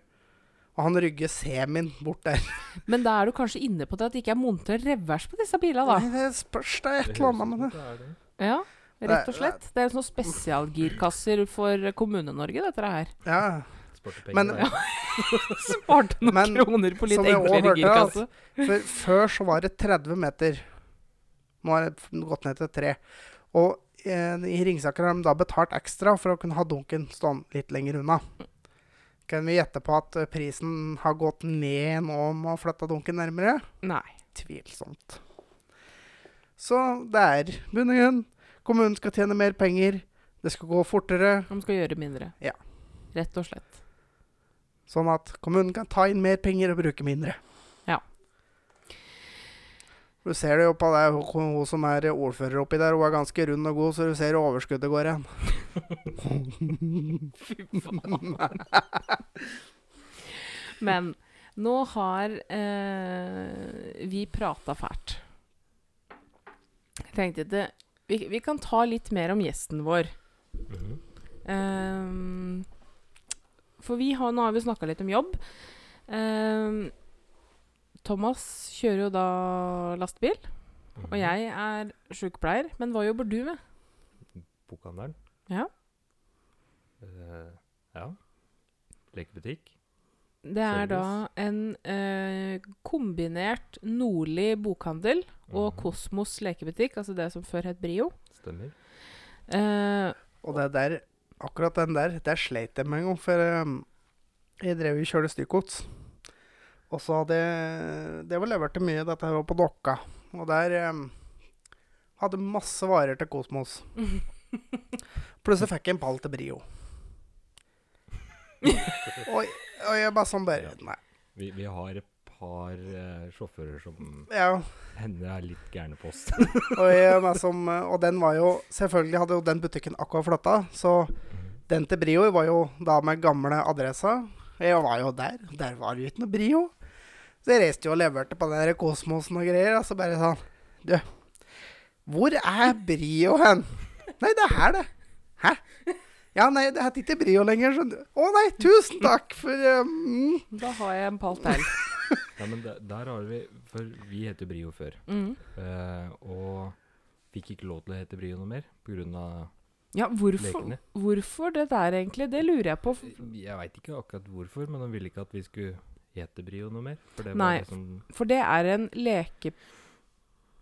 Og han rygger semien bort der. Men da er du kanskje inne på det at det ikke er montert revers på disse bilene, da. Nei, det spørs det er et eller annet med det. det. Ja, rett og slett. Det er sånne spesialgirkasser for Kommune-Norge, dette her. Ja. Sparte Men-. Sparte noen Men, kroner på litt enklere girkasse. For før så var det 30 meter. Nå har det gått ned til 3. Og eh, i Ringsaker har de da betalt ekstra for å kunne ha dunken stående litt lenger unna. Kan vi gjette på at eh, prisen har gått ned nå om å flytte dunken nærmere? Nei. Tvilsomt. Så det er bunn og grunn. Kommunen skal tjene mer penger. Det skal gå fortere. De skal gjøre mindre. Ja. Rett og slett. Sånn at kommunen kan ta inn mer penger og bruke mindre. Du ser det jo på deg, hun, hun som er ordfører oppi der. Hun er ganske rund og god, så du ser overskuddet går igjen. Fy faen. Men nå har eh, vi prata fælt. Jeg tenkte det, vi, vi kan ta litt mer om gjesten vår. Mm -hmm. um, for vi har, nå har vi snakka litt om jobb. Ehm, Thomas kjører jo da lastebil, og Mhm. jeg er sykepleier. Men hva jobber du med? Bokhandelen. Ja. Uh, ja. Lekebutikk. Det er da en uh, kombinert Nordli bokhandel og mm. Kosmos lekebutikk, altså det som før het Brio. Stemmer. Uh, Og det der, akkurat den der, der sleit jeg med en gang. For um, jeg drev jo kjørte stykkgods. Og så hadde jeg Det var levert til mye, dette her var på Dokka. Og der um, hadde masse varer til Kosmos. Plutselig fikk jeg en pall til Brio. og, og jeg bare sånn bare Nei. Vi, vi har et par uh, sjåfører som Ja, hender er litt gærne på oss. og, jeg, som, og den var jo Selvfølgelig hadde jo den butikken akkurat flytta, så den til Brio var jo da med gamle adressa. Jeg var jo der. Der var det jo ikke noe Brio. Så jeg reiste jo og leverte på den der Kosmosen og greier. Og så bare sånn Du, hvor er Brio hen? Nei, det er her, det. Hæ? Ja, nei, det heter ikke Brio lenger. skjønner du. Å nei, tusen takk for um, da har jeg en pall til. Ja, men der, der har vi For vi heter Brio før. Mm. Uh, og fikk ikke lov til å hete Brio noe mer pga. Ja, hvorfor, hvorfor det der egentlig? Det lurer jeg på. Jeg veit ikke akkurat hvorfor, men de ville ikke at vi skulle hete Brio noe mer. For det Nei. var liksom For det er en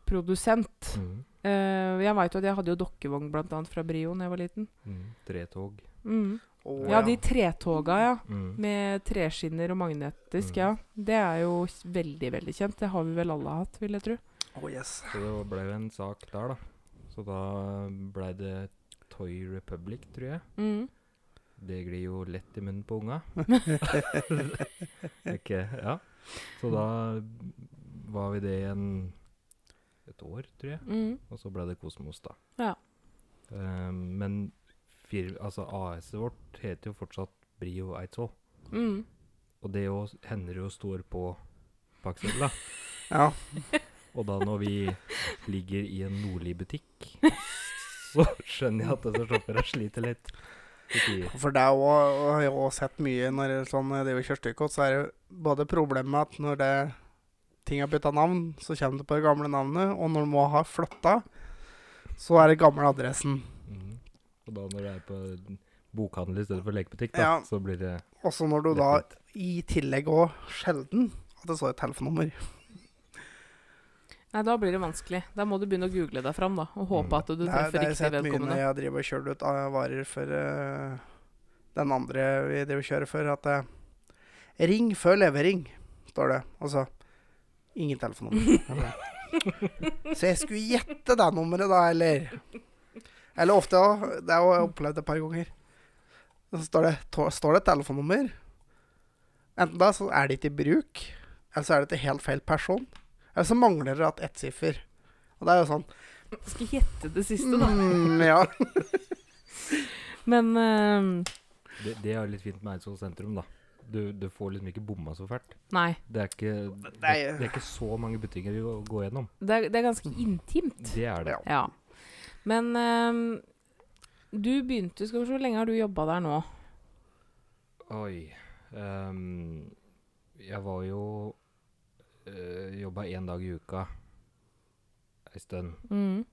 lekeprodusent. mm, Uh, jeg veit jo at jeg hadde jo dokkevogn blant annet fra Brio da jeg var liten. mm, Tretog. Mm. Oh, Ja, de tretoga, ja. Mm. Med treskinner og magnetisk, Mm. ja. Det er jo veldig, veldig kjent. Det har vi vel alle hatt, vil jeg tro. Å, yes. Så det ble jo en sak der, da. Så da blei det Toy Republic, tror jeg. Mm. det glir jo lett i munnen på unga. okay, Ja. Så da var vi det i et år, tror jeg. Mm. Og så ble det Kosmos, da. Ja. Um, men fir, altså AS-et vårt heter jo fortsatt Brio Eidsvoll. Mm. Og det jo hender jo står på pakkeseddelen. Ja. Og da når vi ligger i en Nordli-butikk, så skjønner jeg at disse shopperne sliter litt. For det er har jeg også sett mye når det sånn det vi kjører stykker, så er det både problemet at når det, ting har bytta navn, så kommer det på det gamle navnet, og når du må ha flytta, så er det gamle adressen. Mm. Og da når det er på bokhandel i stedet for lekebutikk, da, Ja. så blir det Også når du da i tillegg òg sjelden at det står et telefonnummer. Nei, da blir det vanskelig. Da må du begynne å google deg fram, da. Og håpe Mm. at du treffer riktig vedkommende. det har jeg sett mye når jeg driver og kjører ut av varer for uh, den andre vi driver og kjører for, at uh, Ring før levering, står det. Altså ingen telefonnummer. Så jeg skulle gjette det nummeret, da, eller Eller ofte òg. Det har jeg opplevd et par ganger. Så står det, står det et telefonnummer. Enten da så er det ikke i bruk, eller så er det til helt feil person. Så mangler det at ett siffer. Og det er jo sånn Skal gjette det siste, da. Mm, ja. Men uh, Det, det er litt fint med Eidsvoll sentrum, da. Du, du får liksom ikke bomma så fælt. nei. Det er ikke, det, det er ikke så mange butikker å gå gjennom. Det er, det er ganske intimt. Det er det. Ja. Ja. Men um, du begynte Skal vi se, hvor lenge har du jobba der nå? Oi. um, jeg var jo uh, Jobba én dag i uka ei stund. Mm.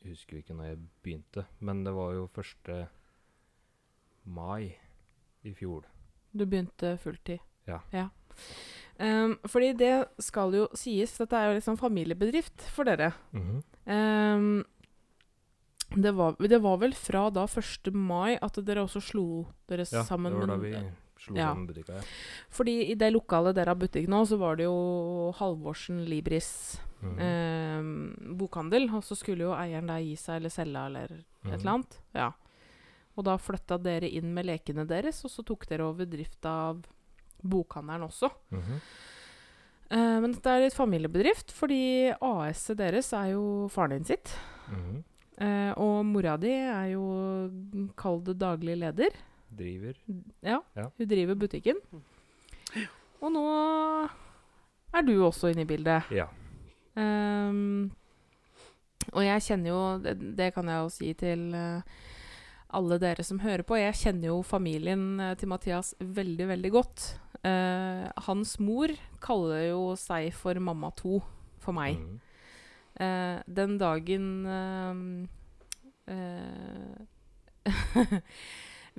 Jeg husker ikke når jeg begynte, men det var jo 1. mai i fjor. Du begynte fulltid? Ja. Ehm, fordi det skal jo sies, dette er jo liksom familiebedrift for dere. Ehm, det, var, det var vel fra da 1. mai at dere også slo dere Ja, sammen? det var da vi slo Ja. butikka. Ja. Fordi i det lokalet der har butikk nå, så var det jo Halvorsen Libris mm. eh, bokhandel. Og så skulle jo eieren da gi seg eller selge eller et Mhm. eller annet. Ja. Og da flytta dere inn med lekene deres, og så tok dere over drifta av bokhandelen også. Mhm. Eh, men dette er litt familiebedrift, fordi AS-et deres er jo faren din sitt. -hmm. Eh, og mora di er jo, kall det daglig leder. Driver. Ja, Ja. hun driver butikken. Og nå er du også inne i bildet. Ja. Um, og jeg kjenner jo Det, det kan jeg jo si til eh, alle dere som hører på. Jeg kjenner jo familien eh, til Mathias veldig, veldig godt. Uh, hans mor kaller jo seg for mamma to for meg. Mm. Uh, den dagen uh, eh,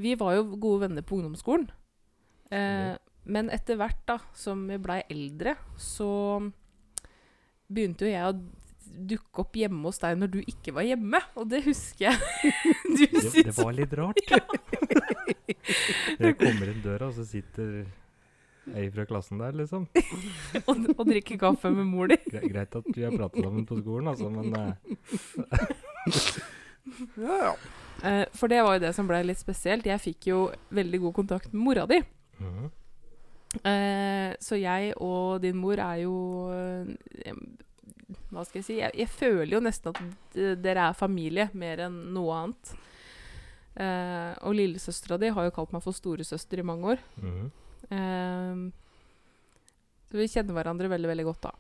Vi var jo gode venner på ungdomsskolen. Eh, men etter hvert da, som vi blei eldre, så begynte jo jeg å dukke opp hjemme hos deg når du ikke var hjemme. Og det husker jeg. du Det, det var litt rart. Jeg kommer inn døra, og så sitter ei fra klassen der, liksom. og, og drikker kaffe med mor di. Greit at vi har pratet sammen på skolen, altså, men eh, Ja, ja. Eh, for det var jo det som ble litt spesielt. Jeg fikk jo veldig god kontakt med mora di. Mm. Uh, så jeg og din mor er jo uh, Hva skal jeg si? Jeg, jeg føler jo nesten at dere er familie mer enn noe annet. Og lillesøstera di har jo kalt meg for storesøster i mange år. Mm. Så vi kjenner hverandre veldig, veldig godt, da.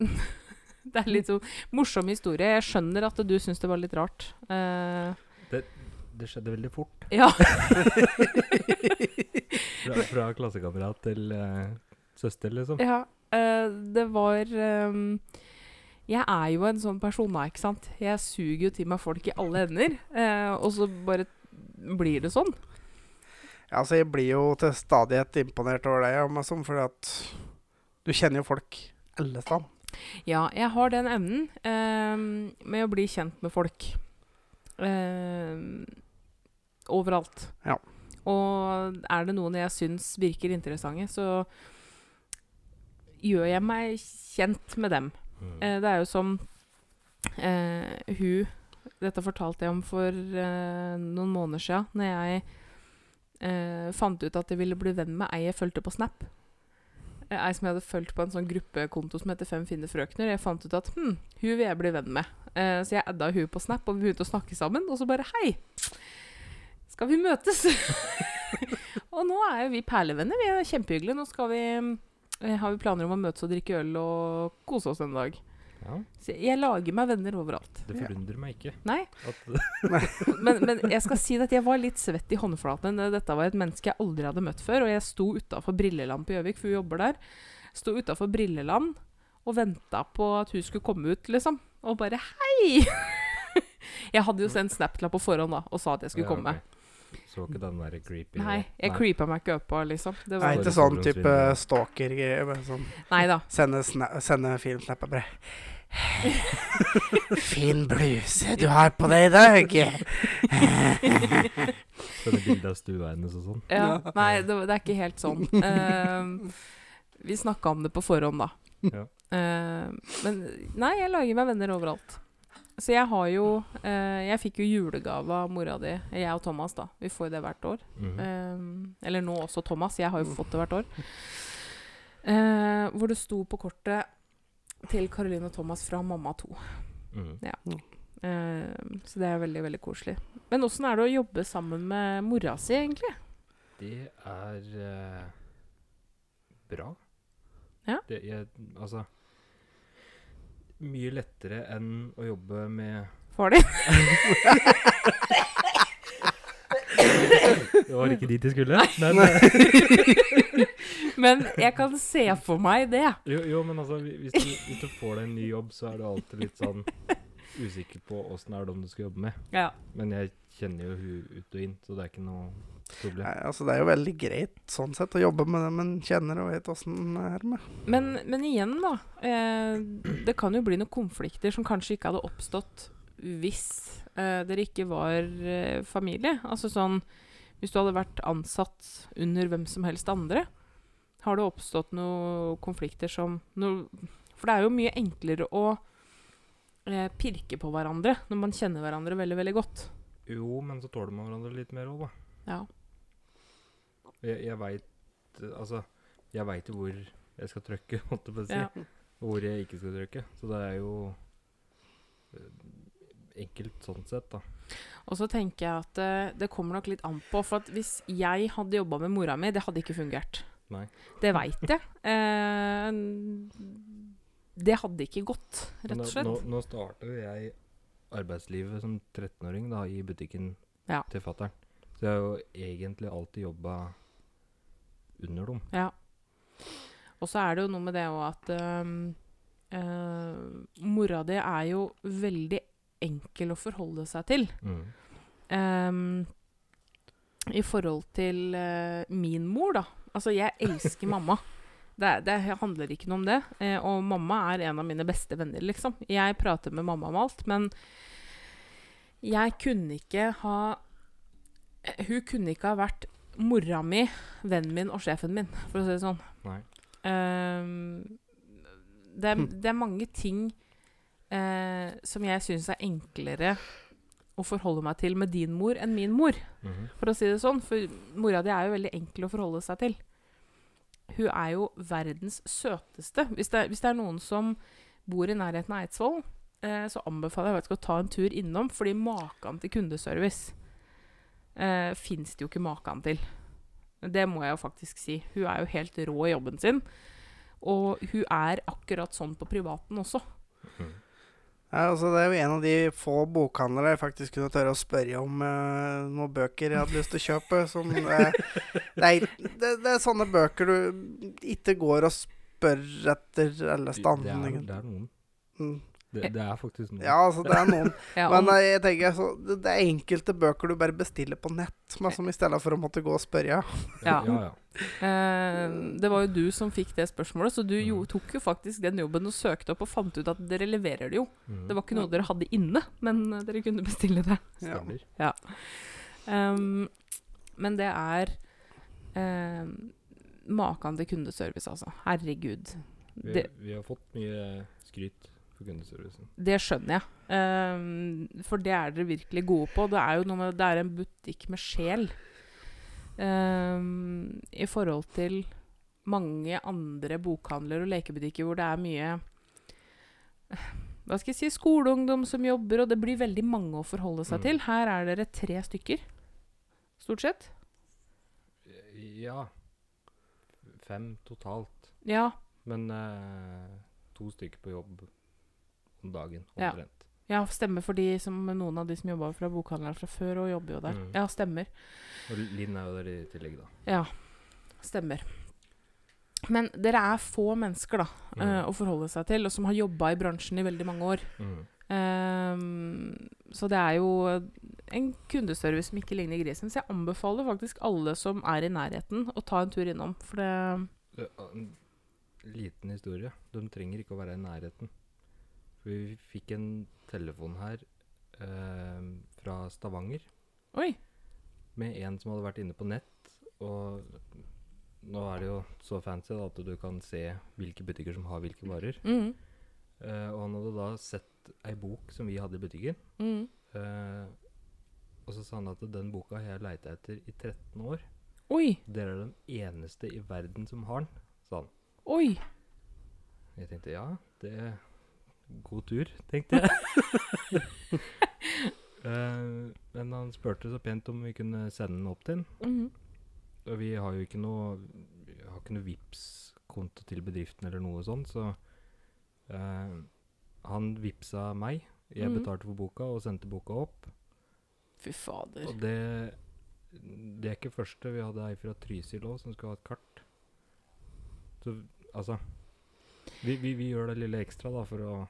Det er litt sånn morsom historie. Jeg skjønner at du syns det var litt rart. Uh, Det skjedde veldig fort. ja. Fra, fra klassekamerat til uh, søster, liksom. Ja, Uh, det var um, Jeg er jo en sånn person da, ikke sant. Jeg suger jo til meg folk i alle ender. eh, og så bare blir det sånn. Ja, altså, jeg blir jo til stadighet imponert over deg, om jeg sånn, fordi at du kjenner jo folk alle steder. Ja, jeg har den evnen eh, med å bli kjent med folk. Eh, overalt. Ja. Og er det noen jeg syns virker interessante, så gjør jeg meg kjent med dem. Mm. Eh, det er jo som eh, hun Dette fortalte jeg om for eh, noen måneder siden, når jeg eh, fant ut at jeg ville bli venn med ei jeg fulgte på Snap. Ei som jeg hadde fulgt på en sånn gruppekonto som heter Fem fine frøkner. Jeg fant ut at hm, hun vil jeg bli venn med. Eh, så jeg adda hun på Snap, og vi begynte å snakke sammen. Og så bare Hei! Skal vi møtes? og nå er jo vi perlevenner. Vi er kjempehyggelige. Nå vi, eh, har vi planer om å møtes og drikke øl og kose oss en dag. Ja, Så jeg lager meg venner overalt. det forundrer meg ikke. Nei, At, men, men jeg skal si at jeg var litt svett i håndflaten. Dette var et menneske jeg aldri hadde møtt før. Og jeg sto utafor Brilleland på Gjøvik, for hun jobber der. Sto utafor Brilleland og venta på at hun skulle komme ut, liksom. Og bare hei! jeg hadde jo sendt Snapclap på forhånd da, og sa at jeg skulle Ja, komme. ok. Så ikke den der creepy Nei, jeg creepa meg ikke opp av, liksom. Det Nei, ikke sånn type stalker-greier. Sånn. nei da. Sende, sende filmsnapper bare Fin bluse du har på deg i dag. Sende bilde av stua hennes og sånn. Ja, nei, det, det er ikke helt sånn. Uh, vi snakka om det på forhånd, da. Ja. Uh, men nei, jeg lager meg venner overalt. Så jeg har jo eh, Jeg fikk jo julegave av mora di, jeg og Thomas, da. Vi får jo det hvert år. Mm -hmm. eh, eller nå også Thomas. Jeg har jo fått det hvert år. Eh, hvor det sto på kortet 'Til Caroline og Thomas fra mamma 2'. Mhm. Ehm, så det er veldig, veldig koselig. Men åssen er det å jobbe sammen med mora si, egentlig? Det er eh, bra. Ja. Det, jeg, altså Mye lettere enn å jobbe med Får de? Det var ikke dit de skulle. Men, Men jeg kan se for meg det. jo, jo, men altså, hvis du, hvis du får deg en ny jobb, så er du alltid litt sånn usikker på åssen er det om du skal jobbe med. Ja. Men jeg kjenner jo hun ut og inn, så det er ikke noe. Nei, altså Det er jo veldig greit sånn sett å jobbe med det man kjenner og vet åssen det er med. Men, men igjen, da. Eh, det kan jo bli noen konflikter som kanskje ikke hadde oppstått hvis eh, dere ikke var eh, familie. Altså sånn Hvis du hadde vært ansatt under hvem som helst andre, har det oppstått noen konflikter som noe, For det er jo mye enklere å eh, pirke på hverandre når man kjenner hverandre veldig, veldig godt. Jo, men så tåler man hverandre litt mer òg, da. Ja. Jeg, jeg veit Altså, jeg veit jo hvor jeg skal trykke, holdt jeg på å si. Ja. Og hvor jeg ikke skal trykke. Så det er jo eh, enkelt sånn sett, da. Og så tenker jeg at uh, det kommer nok litt an på. For at hvis jeg hadde jobba med mora mi, det hadde ikke fungert. Nei. Det veit jeg. Uh, det hadde ikke gått, rett og slett. Nå, nå starter jo jeg arbeidslivet som 13-åring da, i butikken Ja. til fattern. Så jeg har jo egentlig alltid jobba under dem. Ja. Og så er det jo noe med det òg at ehm, eh, Mora di er jo veldig enkel å forholde seg til. Mm. Um, I forhold til eh, min mor, da. Altså, jeg elsker mamma. Det, det handler ikke noe om det. Eh, og mamma er en av mine beste venner, liksom. Jeg prater med mamma om alt, men jeg kunne ikke ha Hun kunne ikke ha vært mora mi, vennen min og sjefen min, for å si det sånn. Ehm, det, er, det er mange ting uh, som jeg syns er enklere å forholde meg til med din mor enn min mor, Mhm. for å si det sånn. For mora di er jo veldig enkel å forholde seg til. Hun er jo verdens søteste. Hvis det, hvis det er noen som bor i nærheten av Eidsvoll, eh, så anbefaler jeg faktisk å ta en tur innom, fordi maken til kundeservice eh, fins det jo ikke maken til. Det må jeg jo faktisk si. Hun er jo helt rå i jobben sin. Og hun er akkurat sånn på privaten også. Mm. Ja, altså Det er jo en av de få bokhandlere jeg faktisk kunne tørre å spørre om eh, noen bøker jeg hadde lyst til å kjøpe. Som, eh, det, er, det, det er sånne bøker du ikke går og spør etter alle Det, er, det er noen. Mm. Det, det er faktisk noen. Ja, altså det er noen. Ja, Men eh, jeg tenker så, det, det er enkelte bøker du bare bestiller på nett, men som i stedet for å måtte gå og spørre. Ja. ja, ja. Eh, det var jo du som fikk det spørsmålet, så du jo, Mhm. tok jo faktisk den jobben og søkte opp og fant ut at dere leverer det jo. Mm. Det var ikke noe dere hadde inne, men eh, dere kunne bestille det. Ja. Stemmer. Um, men det er um, maken til kundeservice, altså. Herregud. Vi, Det, vi har fått mye skryt for kundeservicen. Det skjønner jeg. Um, for det er dere virkelig gode på. Det er jo noe med Det er en butikk med sjel. um, I forhold til mange andre bokhandler og lekebutikker hvor det er mye Hva skal jeg si skoleungdom som jobber, og det blir veldig mange å forholde seg Mm. til. Her er dere tre stykker, stort sett. Ja. Fem totalt. Ja, Men eh, to stykker på jobb om dagen, omtrent. ja stemmer for de som, noen av de som jobba fra bokhandleren fra før, og jobber jo der. Mm. Ja, stemmer. Og Linn er jo der i tillegg, da. Ja, stemmer. Men dere er få mennesker da, Mm. uh, å forholde seg til, og som har jobba i bransjen i veldig mange år. Mm. Um, så det er jo en kundeservice som ikke ligner grisen. Så jeg anbefaler faktisk alle som er i nærheten, å ta en tur innom. For det En liten historie. De trenger ikke å være i nærheten. For vi fikk en telefon her eh, fra Stavanger Oi! med en som hadde vært inne på nett. Og nå er det jo så fancy da, at du kan se hvilke butikker som har hvilke varer. Mm, Eh, og han hadde da sett ei bok som vi hadde i butikken. mm. Eh, og så sa han at den boka har jeg leita etter i 13 år. Oi! Dere er den eneste i verden som har den, sa han. Oi! Jeg tenkte ja, det god tur, tenkte jeg. uh, men han spurte så pent om vi kunne sende den opp til ham. Mm -hmm. Og vi har jo ikke noe Vi har ikke noe Vipps-konto til bedriften eller noe sånt, så uh, han vippsa meg. Jeg Mhm. betalte for boka og sendte boka opp. Fy fader. Og det Det er ikke første. Vi hadde ei fra Trysil òg som skulle ha et kart. Så altså vi, vi, vi gjør det lille ekstra da for å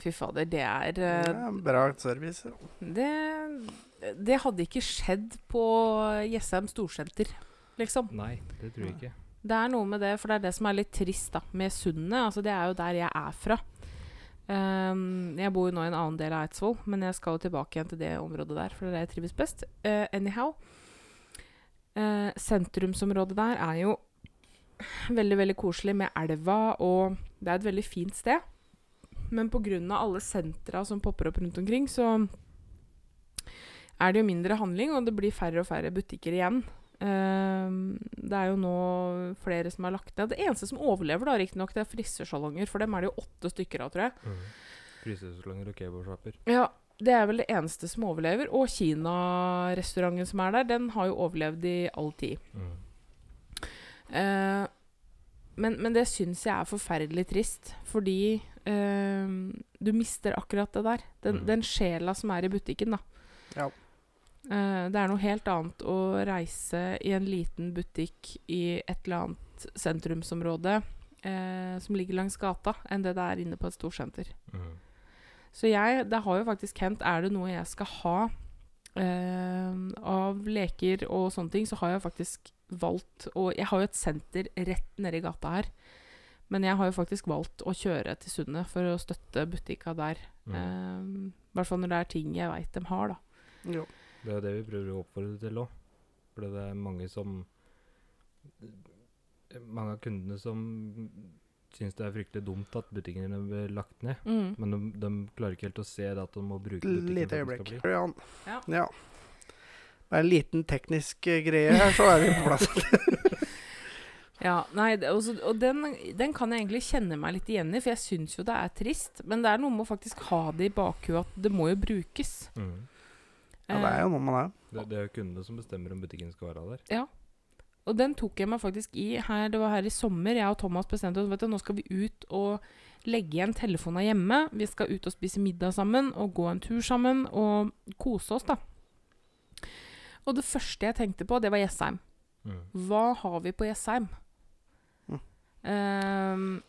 Fy fader, det er eh, Ja, bra service. det, det hadde ikke skjedd på Jessheim Storsenter, liksom. Nei, det tror jeg ikke. Det er noe med det, for det er det som er litt trist da, med Sundet. Altså, det er jo der jeg er fra. Um, jeg bor jo nå i en annen del av Eidsvoll, men jeg skal jo tilbake igjen til det området der, for det er der jeg trives best. Uh, anyhow. Uh, sentrumsområdet der er jo veldig, veldig koselig med elva, og det er et veldig fint sted. Men pga. alle sentra som popper opp rundt omkring, så er det jo mindre handling, og det blir færre og færre butikker igjen. Uh, det er jo nå flere som har lagt ned. Det eneste som overlever, da, riktignok, det er frisørsalonger. For dem er det jo åtte stykker av, tror jeg. Frysesalonger og kebabsjapper. Ja, Det er vel det eneste som overlever. Og Kina-restauranten som er der, den har jo overlevd i all tid. Mm. Uh, men, men det syns jeg er forferdelig trist, fordi du mister akkurat det der. Den, Mm. den sjela som er i butikken, da. Ja. Eh, det er noe helt annet å reise i en liten butikk i et eller annet sentrumsområde eh, som ligger langs gata, enn det det er inne på et storsenter. Mm. Så jeg, det har jo faktisk hendt Er det noe jeg skal ha eh, av leker og sånne ting, så har jeg faktisk valgt Og jeg har jo et senter rett nedi gata her. Men jeg har jo faktisk valgt å kjøre til Sundet for å støtte butikka der. Mm. Eh, hvert fall når det er ting jeg veit de har, da. Jo. Det er jo det vi prøver å oppfordre til òg. For det er mange som Mange av kundene som syns det er fryktelig dumt at butikkene blir lagt ned. Mm. Men de, de klarer ikke helt å se det at de må bruke butikken Lite for at den øyeblikk. Ja. ja. Bare en liten teknisk eh, greie her, så er vi på plass. Ja, nei, også, og den, den kan jeg egentlig kjenne meg litt igjen i, for jeg syns jo det er trist. Men det er noe med å faktisk ha det i bakhuet at det må jo brukes. Mm. Ja, det er jo noe med det. Det, det er jo kundene som bestemmer om butikken skal være der. Ja. Og den tok jeg meg faktisk i her, det var her i sommer. Jeg og Thomas bestemte oss vet du, nå skal vi ut og legge igjen telefonene hjemme. Vi skal ut og spise middag sammen og gå en tur sammen og kose oss, da. Og det første jeg tenkte på, det var Jessheim. Mm. Hva har vi på Jessheim? Ehm,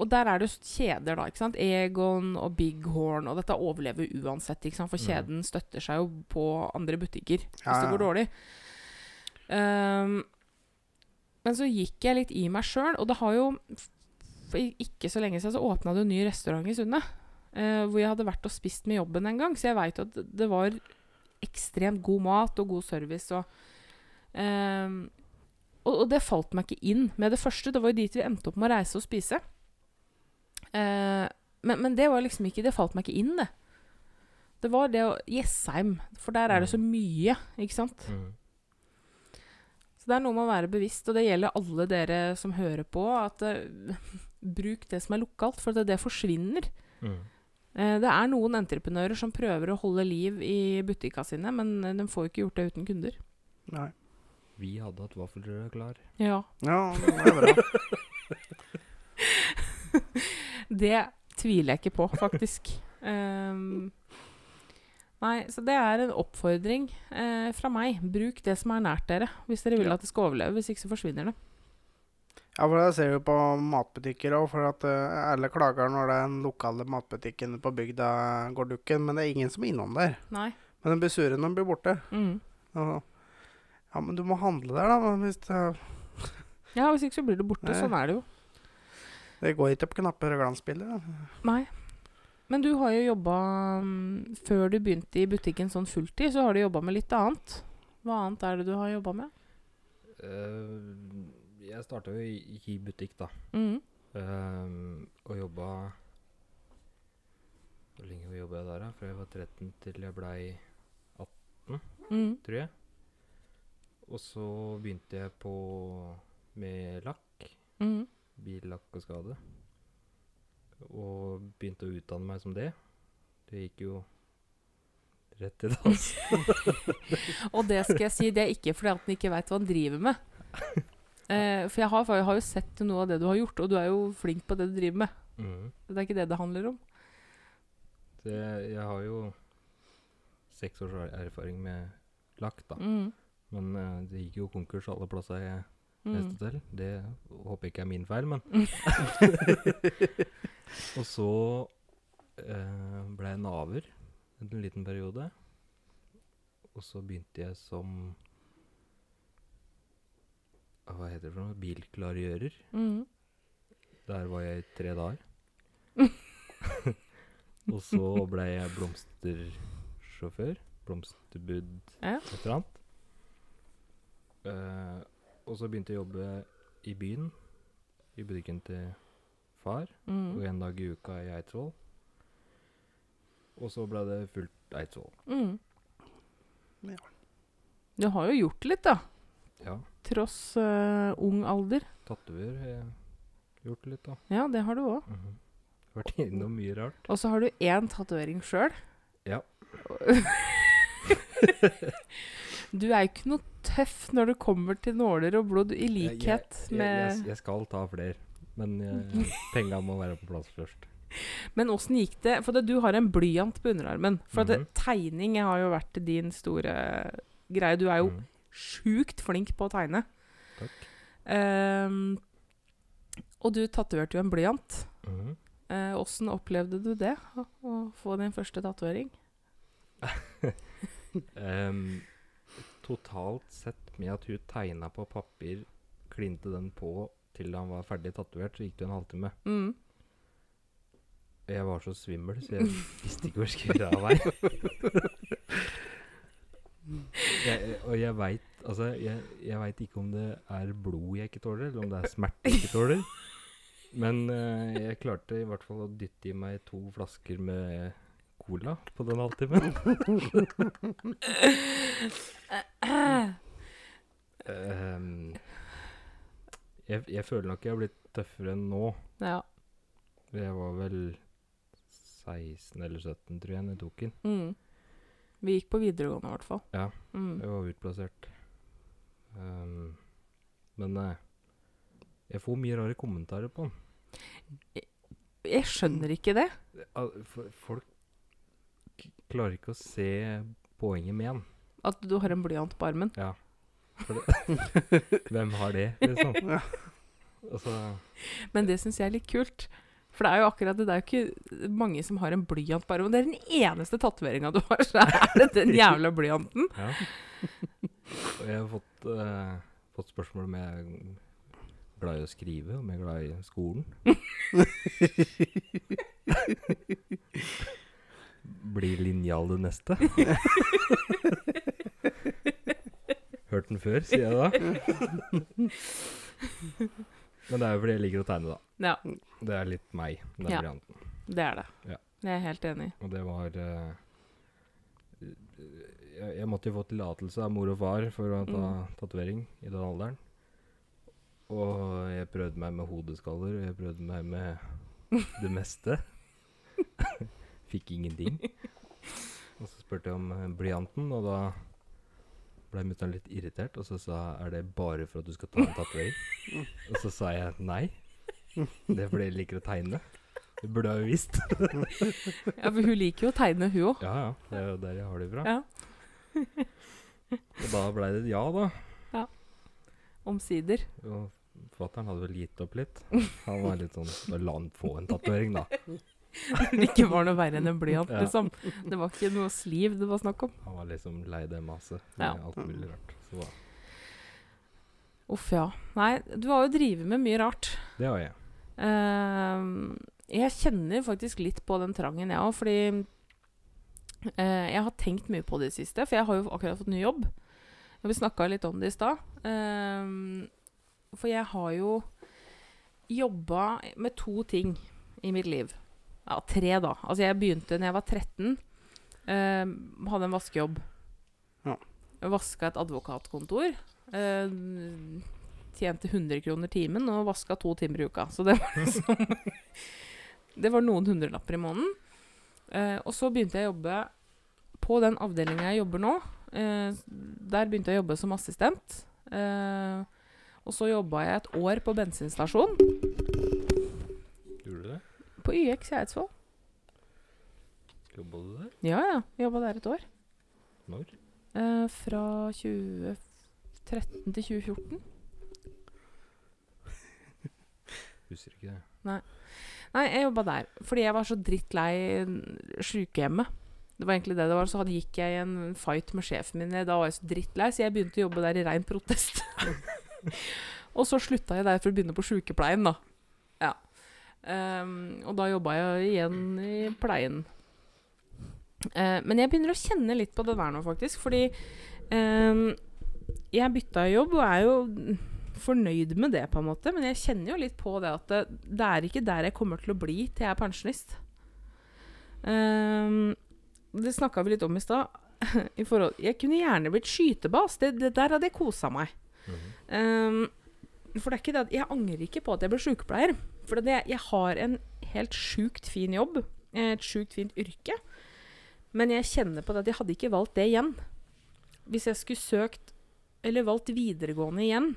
og der er det jo kjeder, da. ikke sant? Egon og Big Horn. Og dette overlever uansett, ikke sant? for Mm. kjeden støtter seg jo på andre butikker Ja, hvis det går dårlig. Um, men så gikk jeg litt i meg sjøl, og det har jo ikke så lenge siden så åpna det en ny restaurant i Sundet. Uh, hvor jeg hadde vært og spist med jobben en gang, så jeg veit at det var ekstremt god mat og god service. Og, ehm, og, og det falt meg ikke inn med det første. Det var jo dit vi endte opp med å reise og spise. Eh, men, men det var liksom ikke Det falt meg ikke inn, det. Det var det å Jessheim. For der er det så mye, ikke sant? Mm. Så det er noe med å være bevisst, og det gjelder alle dere som hører på, at uh, bruk det som er lokalt, for det, det forsvinner. Mm. Uh, det er noen entreprenører som prøver å holde liv i butikkene sine, men eh, de får jo ikke gjort det uten kunder. Nei. Vi hadde hatt vaffelrøre klar. Ja. Ja, det er bra. Det tviler jeg ikke på, faktisk. Um, nei, så det er en oppfordring eh, fra meg. Bruk det som er nært dere, hvis dere vil Ja. at det skal overleve. Hvis ikke så forsvinner det. Ja, for det ser vi på matbutikker òg, for at uh, alle klager når den lokale matbutikken på bygda går dukken, men det er ingen som er innom der. Nei. Men den blir sure når den blir borte. Mm. Og, ja, men du må handle der, da. Hvis det, Ja, hvis ikke så blir det borte. Nei. Sånn er det jo. det går ikke på knapper og glansbilder. Nei. Men du har jo jobba mm, Før du begynte i butikken sånn fulltid, så har du jobba med litt annet. Hva annet er det du har jobba med? Uh, jeg starta jo i, i butikk, da. Mm. Uh, og jobba Hvor lenge jobba jeg der, da? Fra jeg var 13 til jeg blei Mm. tror jeg. Og så begynte jeg på med lakk. Mm. Billakk og skade. Og begynte å utdanne meg som det. Det gikk jo rett til dans. Og det skal jeg si, det er ikke fordi at han ikke veit hva han driver med. Eh, for jeg har, jeg har jo sett noe av det du har gjort, og du er jo flink på det du driver med. Mm. Det er ikke det det handler om. Det, jeg, har jo seks års er- erfaring med lakk, da. Mm. Men uh, det gikk jo konkurs alle plasser jeg Mm. reiste til. Det håper jeg ikke er min feil, men Og så uh, ble jeg naver en liten periode. Og så begynte jeg som Hva heter det for noe? Bilklargjører. Mm. Der var jeg i tre dager. og så ble jeg blomstersjåfør. Blomsterbud, Ja. et eller annet. Eh, og så begynte jeg å jobbe i byen, i butikken til far. Og Mm. en dag i uka i Eidsvoll. Og så ble det fullt Eidsvoll. Mm. Ja. Du har jo gjort litt, da. Ja. Tross uh, ung alder. Tatover har jeg gjort litt, da. Ja, det har du òg. Mhm. Vært innom mye rart. Og så har du én tatovering sjøl. Ja. du er jo ikke noe tøff når det kommer til nåler og blod, i likhet jeg, jeg, med jeg, jeg skal ta flere, men uh, penga må være på plass først. Men åssen gikk det? For det, du har en blyant på underarmen. For at det, Mhm. tegning har jo vært din store greie. Du er jo mm. sjukt flink på å tegne. Takk. Um, og du tatoverte jo en blyant. Åssen Eh, uh, opplevde du det? Å, å få din første tatovering? Em, totalt sett med at hun tegna på papir, klinte den på til han var ferdig tatovert, så gikk det en halvtime. Mm. Jeg var så svimmel, så jeg visste ikke hvor skulle av meg. jeg, og jeg veit altså, jeg, jeg vet ikke om det er blod jeg ikke tåler, eller om det er smerte jeg ikke tåler. Men uh, jeg klarte i hvert fall å dytte i meg to flasker med cola på den halvtimen. um, jeg, jeg føler nok jeg har blitt tøffere enn nå. Ja. Jeg var vel 16 eller 17, tror jeg, da jeg tok den. Mm. Vi gikk på videregående, i hvert fall. Ja. Mm. Jeg var utplassert. Um, men eh, jeg får mye rare kommentarer på den. Jeg skjønner ikke det. Folk klarer ikke å se poenget med den. At du har en blyant på armen. Ja. Hvem har det, liksom? Ja. Altså, Men det syns jeg er litt kult. For det er jo akkurat det. Det er jo ikke mange som har en blyant på armen. Det er den eneste tatoveringa du har, så er det den jævla blyanten. ja. Og jeg har fått, uh, fått spørsmål om jeg er glad i å skrive, om jeg er glad i skolen. Blir linjal det neste? Hørt den før, sier jeg da. Men det er jo fordi jeg liker å tegne, da. Ja. Det er litt meg, den Ja. varianten. Det er det. Ja. Det er jeg helt enig i. Og det var uh, jeg, jeg måtte jo få tillatelse av mor og far for å ta Mm. tatovering i den alderen. Og jeg prøvde meg med hodeskaller, og jeg prøvde meg med det meste. Fikk ingenting. Og så spurte jeg om eh, blyanten, og da ble mutter'n litt irritert, og så sa er det bare for at du skal ta en tatovering? og så sa jeg nei. Det er fordi jeg liker å tegne. Det burde jeg jo visst. Ja, for hun liker jo å tegne, hun òg. Ja, ja. Det er jo der jeg har det fra. Ja. Og da blei det et ja, da. Ja. Omsider. Og fatter'n hadde vel gitt opp litt. Han var litt sånn la han få en tatovering, da. Det ikke var noe verre enn en blyant, Ja. liksom. Det var ikke noe sliv det var snakk om. Han var liksom lei det maset med Ja. alt mulig rart. Så da, Uff, ja. Nei, du har jo drevet med mye rart. det har jeg. Uh, jeg kjenner faktisk litt på den trangen, jeg òg, fordi uh, jeg har tenkt mye på det i siste. For jeg har jo akkurat fått ny jobb. Vi snakka litt om det i stad. Uh, for jeg har jo jobba med to ting i mitt liv. Ja, tre, da. Altså, jeg begynte da jeg var 13. Eh, hadde en vaskejobb. Ja. Vaska et advokatkontor. eh, tjente 100 kroner timen og vaska to timer i uka. Så det var liksom Det var noen hundrelapper i måneden. Eh, og så begynte jeg å jobbe på den avdelinga jeg jobber nå. Eh, der begynte jeg å jobbe som assistent. Eh, og så jobba jeg et år på bensinstasjon Gjorde du det? På YX i Eidsvoll. Jobba du der? Ja, ja. Jobba der et år. Når? Eh, fra 2013 til 2014. Husker ikke det. Nei, jeg jobba der fordi jeg var så drittlei sykehjemmet. Det var egentlig det det var. Så hadde, gikk jeg i en fight med sjefen min. Da var jeg så drittlei, så jeg begynte å jobbe der i rein protest. og så slutta jeg der for å begynne på sjukepleien, da. Ehm, og da jobba jeg igjen i pleien. Uh, men jeg begynner å kjenne litt på det der nå, faktisk. Fordi um, jeg bytta jobb og er jo fornøyd med det, på en måte. Men jeg kjenner jo litt på det at det, det er ikke der jeg kommer til å bli til jeg er pensjonist. Um, det snakka vi litt om i stad. I forhold- Jeg kunne gjerne blitt skytebas. Det, det der hadde jeg kosa meg. Mhm. Ehm, for det er ikke det Jeg angrer ikke på at jeg ble sykepleier. For det, jeg har en helt sjukt fin jobb. Et sjukt fint yrke. Men jeg kjenner på det at jeg hadde ikke valgt det igjen. Hvis jeg skulle søkt eller valgt videregående igjen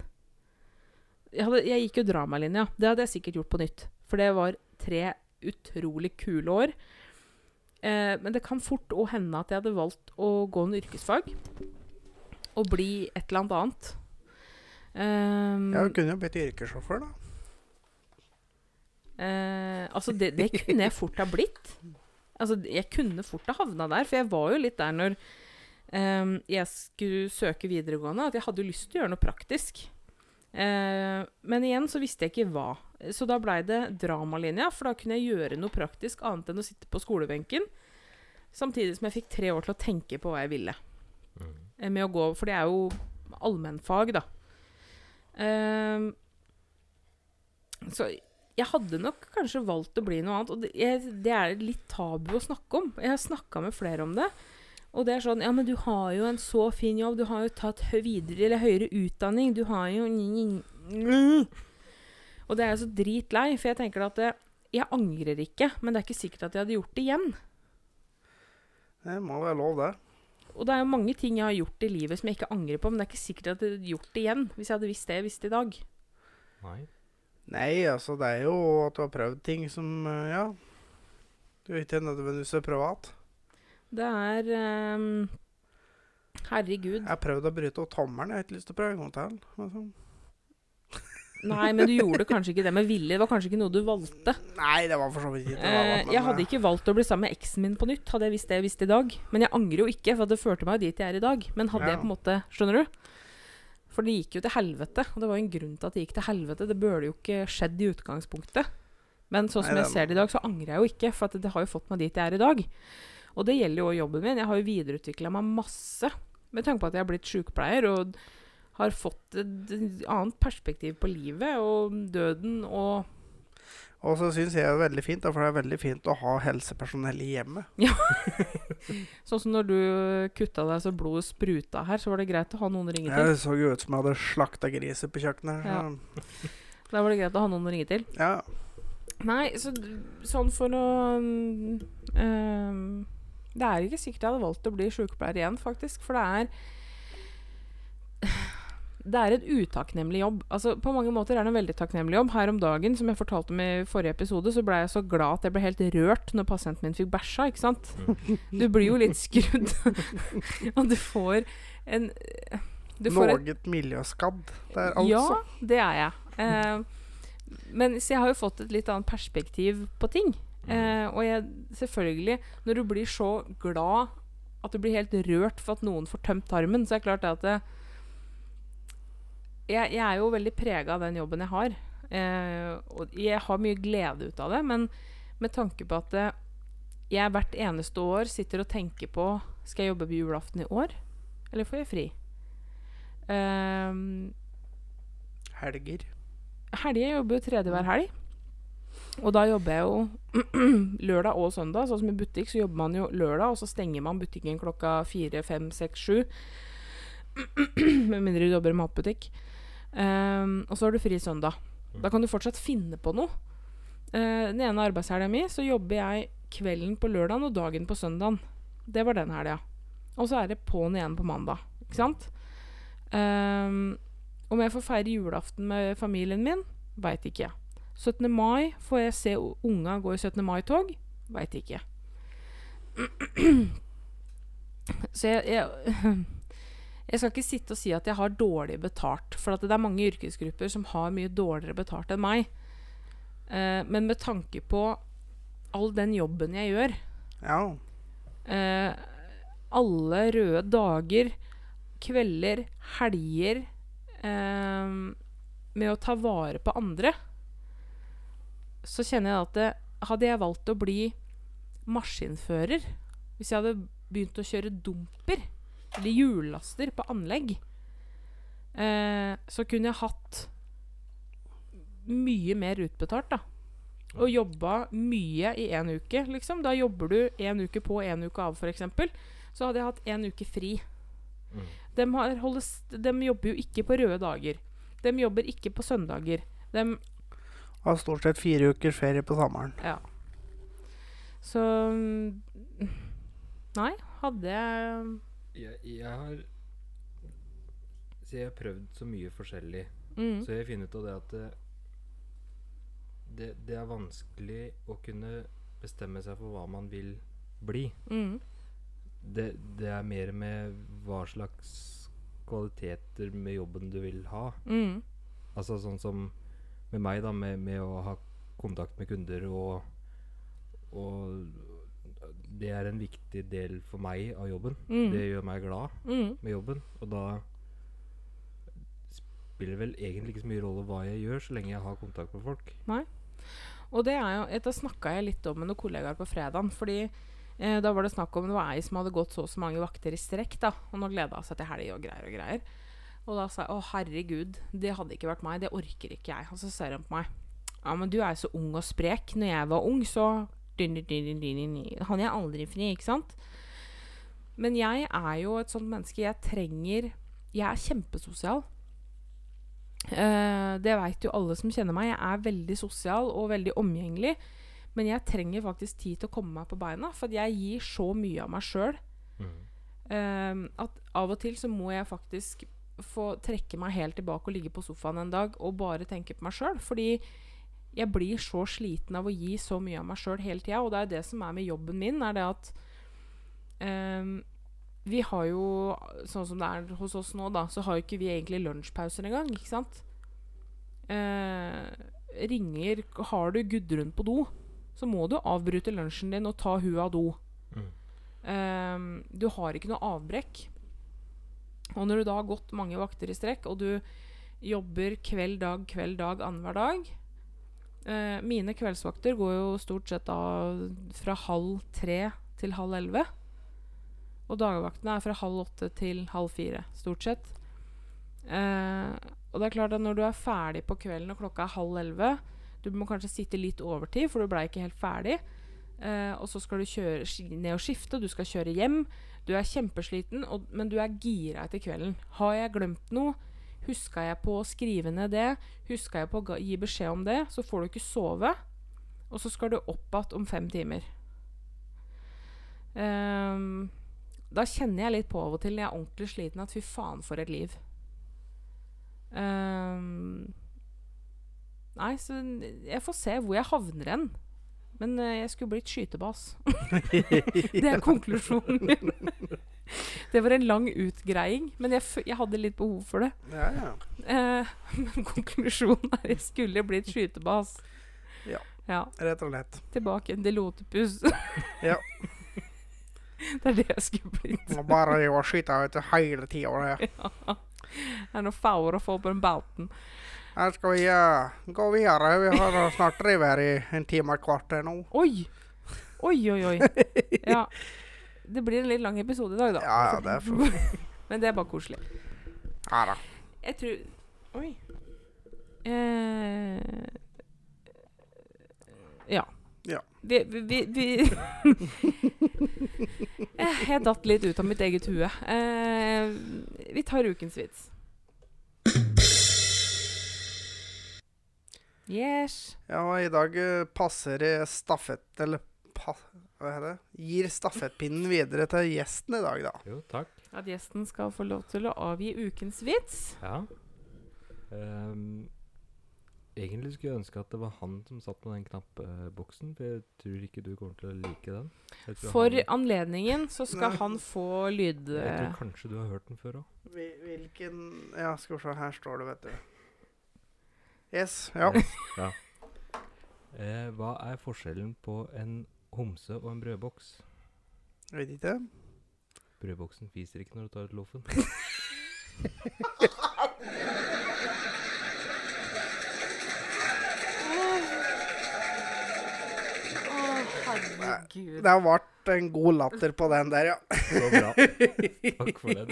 Jeg, hadde, jeg gikk jo dramalinja. Det hadde jeg sikkert gjort på nytt. For det var tre utrolig kule år. Eh, men det kan fort òg hende at jeg hadde valgt å gå en yrkesfag. Og bli et eller annet annet. Um, Jeg kunne jo blitt yrkessjåfør, da. Uh, altså, det, det kunne jeg fort ha blitt. Altså, jeg kunne fort ha havna der, for jeg var jo litt der når um, jeg skulle søke videregående, at jeg hadde jo lyst til å gjøre noe praktisk. Uh, men igjen så visste jeg ikke hva. Så da blei det dramalinja, for da kunne jeg gjøre noe praktisk annet enn å sitte på skolebenken. Samtidig som jeg fikk tre år til å tenke på hva jeg ville. Mhm. eh, Med å gå, for det er jo allmennfag, da. Ehm, så jeg hadde nok kanskje valgt å bli noe annet. Og det, er litt tabu å snakke om. Jeg har snakka med flere om det. Og det er sånn Ja, men du har jo en så fin jobb. Du har jo tatt videre eller høyere utdanning. Du har jo Og det er jeg så dritlei, for jeg tenker at det, jeg angrer ikke, men det er ikke sikkert at jeg hadde gjort det igjen. Det må være lov, det. Og det er jo mange ting jeg har gjort i livet som jeg ikke angrer på, men det er ikke sikkert at jeg hadde gjort det igjen hvis jeg hadde visst det jeg visste i dag. Nei. Nei, altså, det er jo at du har prøvd ting som eh, Ja. Du ikke nødvendigvis har prøvd alt. Det er um, Herregud. Jeg har prøvd å bryte opp tommelen. Jeg har ikke lyst til å prøve en gang til. Nei, men du gjorde kanskje ikke det med vilje. Det var kanskje ikke noe du valgte. Nei, det var for så vidt ikke. Eh, jeg hadde eh, ikke valgt å bli sammen med eksen min på nytt, hadde jeg visst det jeg visste i dag. Men jeg angrer jo ikke, for det førte meg dit jeg er i dag. Men hadde Ja. jeg på en måte Skjønner du? For det gikk jo til helvete. Og det var jo en grunn til at det gikk til helvete. Det burde jo ikke skjedd i utgangspunktet. Men sånn som Nei, jeg ser det i dag, så angrer jeg jo ikke. For det har jo fått meg dit jeg er i dag. Og det gjelder jo òg jobben min. Jeg har jo videreutvikla meg masse med tanke på at jeg har blitt sykepleier og har fått et annet perspektiv på livet og døden og Og så syns jeg det er veldig fint, for det er veldig fint å ha helsepersonell i hjemmet. Sånn som når du kutta deg så blodet spruta her, så var det greit å ha noen å ringe til. Det så jo ut som jeg hadde slakta griser på kjøkkenet. Ja. Da var det greit å ha noen å ringe til. Ja. Nei, så sånn for å ehm, Det er ikke sikkert jeg hadde valgt å bli sykepleier igjen, faktisk. For det er Det er en utakknemlig jobb. Altså, på mange måter er det en veldig takknemlig jobb. Her om dagen, som jeg fortalte om i forrige episode, så ble jeg så glad at jeg ble helt rørt når pasienten min fikk bæsja, ikke sant? Du blir jo litt skrudd. Og du får en du får Noe miljøskadd der, altså. ja, det er jeg. Eh, men så jeg har jo fått et litt annet perspektiv på ting. Eh, og jeg, selvfølgelig, når du blir så glad at du blir helt rørt for at noen får tømt tarmen, så er det klart det at det, jeg, jeg er jo veldig prega av den jobben jeg har. Eh, og jeg har mye glede ut av det, men med tanke på at eh, jeg hvert eneste år sitter og tenker på Skal jeg jobbe på julaften i år, eller får jeg fri? Eh, Helger. Helger jobber jo tredje hver helg. Og da jobber jeg jo lørdag og søndag. Sånn som i butikk så jobber man jo lørdag, og så stenger man butikken klokka fire, fem, seks, sju. Med mindre du jobber i matbutikk. Ehm, og så har du fri søndag. Da kan du fortsatt finne på noe. Uh, den ene arbeidshelga mi så jobber jeg kvelden på lørdagen og dagen på søndagen. Det var den helga. Og så er det på'n igjen på mandag. Ikke sant? Um, om jeg får feire julaften med familien min, veit ikke. 17. mai, får jeg se unga gå i 17. mai-tog? Veit ikke. Så jeg, jeg Jeg skal ikke sitte og si at jeg har dårlig betalt, for at det er mange yrkesgrupper som har mye dårligere betalt enn meg. Eh, men med tanke på all den jobben jeg gjør, Ja. Eh, alle røde dager, kvelder, helger eh, med å ta vare på andre, så kjenner jeg at det, hadde jeg valgt å bli maskinfører Hvis jeg hadde begynt å kjøre dumper eller hjullaster på anlegg, eh, så kunne jeg hatt mye mer utbetalt, da. Og jobba mye i én uke, liksom. Da jobber du én uke på, én uke av, f.eks. Så hadde jeg hatt én uke fri. Mm. De, har holdes, de jobber jo ikke på røde dager. De jobber ikke på søndager. De, Har stort sett fire uker ferie på sommeren. ja. Så mm, Nei, hadde jeg Jeg, jeg har Så jeg har prøvd så mye forskjellig. mm, Så jeg finner ut av det at det, det, det er vanskelig å kunne bestemme seg for hva man vil bli. mm, Det, det er mer med hva slags kvaliteter med jobben du vil ha. mm, Altså sånn som med meg, da, med, med å ha kontakt med kunder og Og det er en viktig del for meg av jobben. Mm. Det gjør meg glad mm, med jobben. Og da spiller vel egentlig ikke så mye rolle hva jeg gjør, så lenge jeg har kontakt med folk. Nei. Og det er jo Dette snakka jeg litt om med noen kollegaer på fredag. Fordi eh, da var det snakk om det var ei som hadde gått så og så mange vakter i strekk. da Og nå gleda hun seg til helg og greier og greier. Og da sa jeg å herregud, det hadde ikke vært meg. Det orker ikke jeg. Og så ser hun på meg. Ja, men du er jo så ung og sprek. Når jeg var ung, så hadde jeg aldri fri, ikke sant? Men jeg er jo et sånt menneske. Jeg trenger Jeg er kjempesosial. Uh, det veit jo alle som kjenner meg. Jeg er veldig sosial og veldig omgjengelig. Men jeg trenger faktisk tid til å komme meg på beina, for jeg gir så mye av meg sjøl Mm. at av og til så må jeg faktisk få trekke meg helt tilbake og ligge på sofaen en dag og bare tenke på meg sjøl. Fordi jeg blir så sliten av å gi så mye av meg sjøl hele tida. Og det er det som er med jobben min, er det at um, vi har jo, sånn som det er hos oss nå, da, så har jo ikke vi egentlig lunsjpauser engang, ikke sant? Uh, ringer Har du Gudrun på do, så må du avbryte lunsjen din og ta hun av do. Mm. Um, du har ikke noe avbrekk. Og når du da har gått mange vakter i strekk, og du jobber kveld, dag, kveld, dag annenhver dag eh, Mine kveldsvakter går jo stort sett da fra halv tre til halv elleve. Og dagvaktene er fra halv åtte til halv fire, stort sett. Eh, og det er klart at når du er ferdig på kvelden og klokka er halv elleve Du må kanskje sitte litt overtid, for du blei ikke helt ferdig. Eh, og så skal du kjøre ned og skifte, du skal kjøre hjem. Du er kjempesliten, og, men du er gira etter kvelden. Har jeg glemt noe? Huska jeg på å skrive ned det? Huska jeg på å gi beskjed om det? Så får du ikke sove. Og så skal du opp igjen om fem timer. Um, da kjenner jeg litt på av og til når jeg er ordentlig sliten, at fy faen, for et liv. Um, nei, så jeg får se hvor jeg havner hen. Men uh, jeg skulle blitt skytebas. det er konklusjonen min. det var en lang utgreiing, men jeg, jeg hadde litt behov for det. Ja, ja. Eh, men konklusjonen er jeg skulle blitt skytebas. Ja. ja. Rett og slett. Tilbake til Lotepus. Ja. det er det jeg skulle blitt. Må Bare å skyte ut hele tida. det. Det er noe faur å få på den bauten. Her skal vi uh, gå videre. Vi har snart drevet her i en time og et kvarter nå. Oi! Oi, oi, oi. Ja. Det blir en litt lang episode i dag, da. Ja, ja, det er for- Men det er bare koselig. Ja da. Jeg tror Oi. Eh, ja. Ja. Vi, vi, vi, Eh, Jeg datt litt ut av mitt eget hue. Eh, vi tar ukens vits. Yes. Ja, i dag eh, passer det stafett Eller det? Gir stafettpinnen videre til gjesten i dag, da. Jo, takk. At gjesten skal få lov til å avgi ukens vits. Ja. Um, egentlig skulle jeg ønske at det var han som satt med den knappeboksen, for jeg tror ikke du kommer til å like den. For han, anledningen så skal Nei. han få lyd... jeg tror kanskje du har hørt den før òg. Hvilken Ja, skal vi se. Her står det, vet du. Yes. Ja. ja. Eh, hva er forskjellen på en homse og en brødboks? Jeg vet ikke. Brødboksen fiser ikke når du tar ut loffen. Herregud. Det har vært en god latter på den der, ja. Så bra. Takk for den.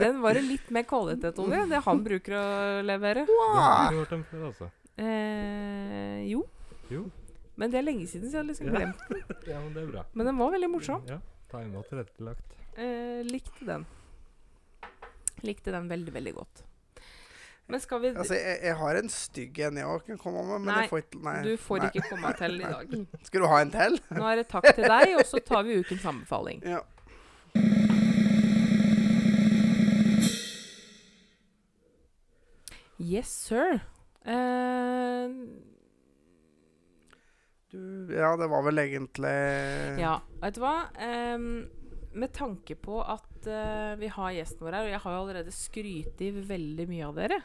Den var det litt mer kvalitet over det han bruker å levere. Du har du hørt den før, altså? Eh, jo, Jo. Men det er lenge siden, så jeg har liksom glemt den. Ja, men det er bra. Men den var veldig morsom. Ja. Time og tilrettelagt. Eh, likte den. Likte den veldig, veldig godt. Men skal vi Altså, jeg, jeg har en stygg en jeg òg kan komme med, men Nei, jeg får ikke Nei. Du får nei. ikke komme til i dag. Skal du ha en til? Nå er det takk til deg, og så tar vi ukens anbefaling. Ja. Yes, sir. Eh, Du, ja, det var vel egentlig Ja, vet du hva? Um, med tanke på at uh, vi har gjesten vår her, og jeg har jo allerede skrytt i veldig mye av dere,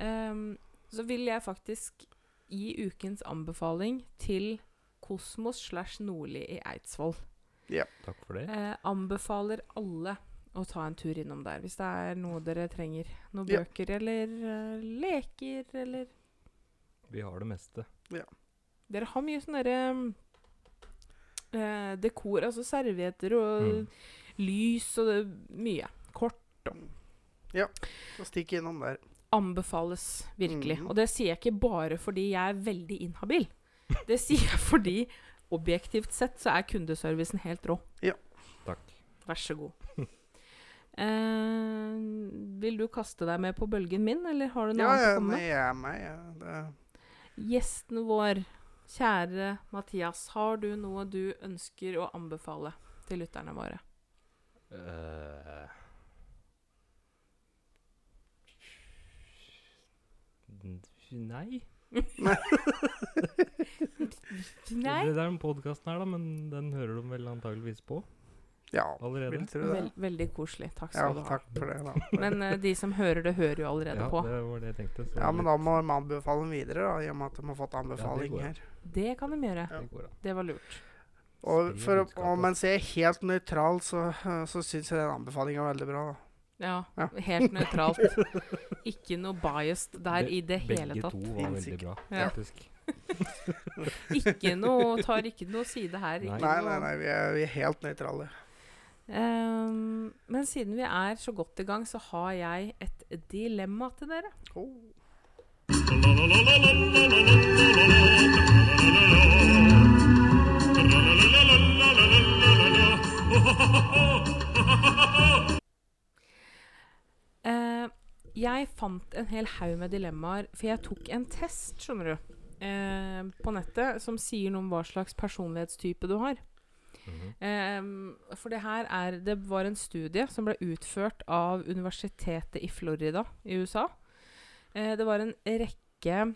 um, så vil jeg faktisk gi ukens anbefaling til Kosmos slash Nordli i Eidsvoll. Ja. Takk for det. Uh, anbefaler alle å ta en tur innom der hvis det er noe dere trenger. Noen Ja. bøker eller uh, leker eller Vi har det meste. Dere har mye sånn derre eh, dekor, altså servietter og Mm. lys og det, mye. Kort Ja, Så stikk innom der. anbefales virkelig. Mm. Og det sier jeg ikke bare fordi jeg er veldig inhabil. Det sier jeg fordi objektivt sett så er kundeservicen helt rå. Ja. Takk. Vær så god. Eh, vil du kaste deg med på bølgen min, eller har du noe Ja, annet å komme nei, med? jeg er med. Ja. Det, Gjesten vår, kjære Mathias, har du noe du ønsker å anbefale til lytterne våre? Uh, Nei. Nei? Det er den podkasten her, da, men den hører de vel antageligvis på ja, allerede. vil tro det. Vel, veldig koselig. Takk Ja, du ha. takk for det, da. Men uh, de som hører det, hører jo allerede Ja, på. det var det jeg tenkte. så Ja, men da må de anbefale dem videre, da, i og med at de har fått anbefaling går. her. Det kan de gjøre. Ja. det. Det var lurt. Og, for, og mens jeg er helt nøytral, så, så syns jeg den anbefalinga er veldig bra. da. Ja, Ja. helt nøytralt. Ikke noe biased der Be- i det hele tatt. Begge to var veldig bra, Ja. faktisk. Ikke noe, tar ikke noe side her. Nei. Ikke Nei, noe. nei, nei, vi er, vi er helt nøytrale. Um, men siden vi er så godt i gang, så har jeg et dilemma til dere. Oh. Uh, jeg fant en hel haug med dilemmaer, for jeg tok en test, skjønner du, uh, på nettet som sier noe om hva slags personlighetstype du har. Mhm. um, for det her er Det var en studie som ble utført av universitetet i Florida i USA. Uh, det var en rekke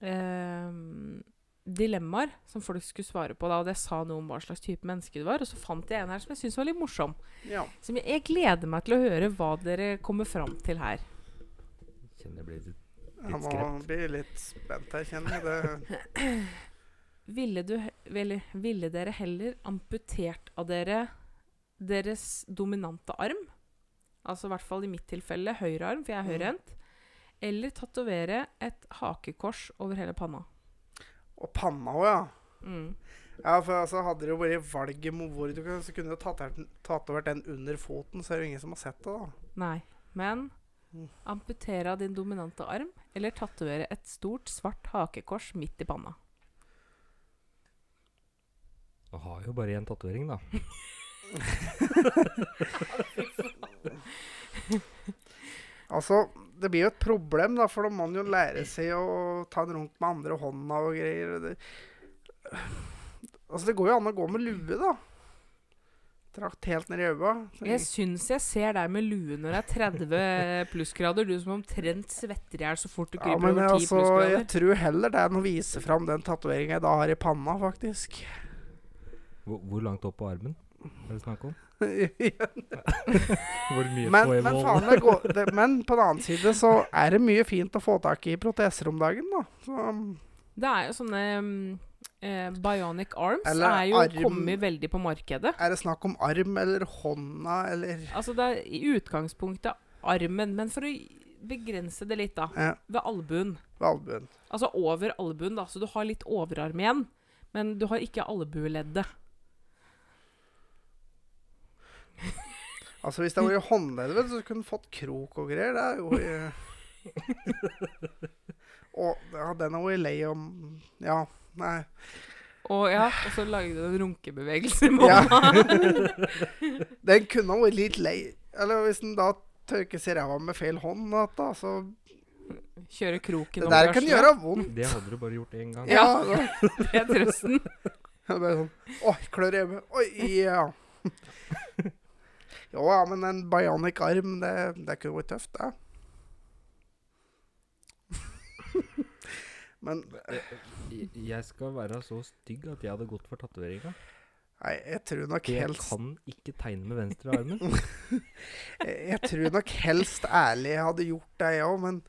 um, dilemmaer som folk skulle svare på. Da, og det sa noe om hva slags type menneske du var. Og så fant jeg en her som jeg syntes var litt morsom. Ja. Som jeg, jeg gleder meg til å høre hva dere kommer fram til her. Jeg Kjenner jeg blir litt Jeg må bli litt spent her, kjenner jeg. Det, Ville, du, he- ville, dere heller amputert av dere deres dominante arm? Altså i hvert fall i mitt tilfelle høyre arm, for jeg er Mm. Eller tatovere et hakekors over hele panna. og panna òg, ja. Mm. Ja, for altså, Hadde det jo vært valget med hvor du kunne, så kunne du tatovert den- under foten, så er det jo ingen som har sett det, da. Nei. Men Mm. amputere av din dominante arm, eller tatovere et stort, svart hakekors midt i panna. Jeg har jo bare én tatovering, da. Altså, det blir jo et problem, da, for da må man jo lære seg å ta en runk med andre hånda og greier. Det, altså, det går jo an å gå med lue, da. Trakt helt ned i øya. Jeg syns jeg ser deg med lue når det er 30 plussgrader. Du som omtrent svetter i hjel så fort du Ja, kryper men over 10 altså, plussgrader. jeg tror heller det er å vise fram den tatoveringa jeg da har i panna, faktisk. Hvor, hvor langt opp på armen er det snakk om? men, Hvor mye men, men, faen, det går, det, men på den annen side så er det mye fint å få tak i proteser om dagen, da. Så, Det er jo sånne um, eh, Bionic arms Eller er jo arm- kommet veldig på markedet. er det snakk om arm eller hånda eller Altså det er i utgangspunktet armen, men for å begrense det litt, da. ja, Ved albuen. ved albuen? Altså over albuen, da. Så du har litt overarm igjen. Men du har ikke albueleddet. Altså Hvis det hadde vært håndleddet, så kunne du fått krok og greier. Det er jo i Og ja, den har vært lei om Ja, nei. Og ja, og så lagde du en runkebevegelse mamma. Ja. Den kunne ha vært litt lei. Eller hvis den da tørker seg ræva med feil hånd, da, så Kjøre kroken Det der kan gjøre vondt. Det hadde du bare gjort én gang. Ja. Ja. da- Det er trøsten. Det er bare sånn Oi, klør i øyet. Oi, ja. Jo, ja, men en bionic arm, det, det kunne vært tøft, det. men Jeg- Jeg skal være så stygg at jeg hadde gått for tatoveringa. nei, jeg tror nok Jeg helst kan ikke tegne med venstre armen. Jeg jeg tror nok helst ærlig jeg hadde gjort det, jeg òg, men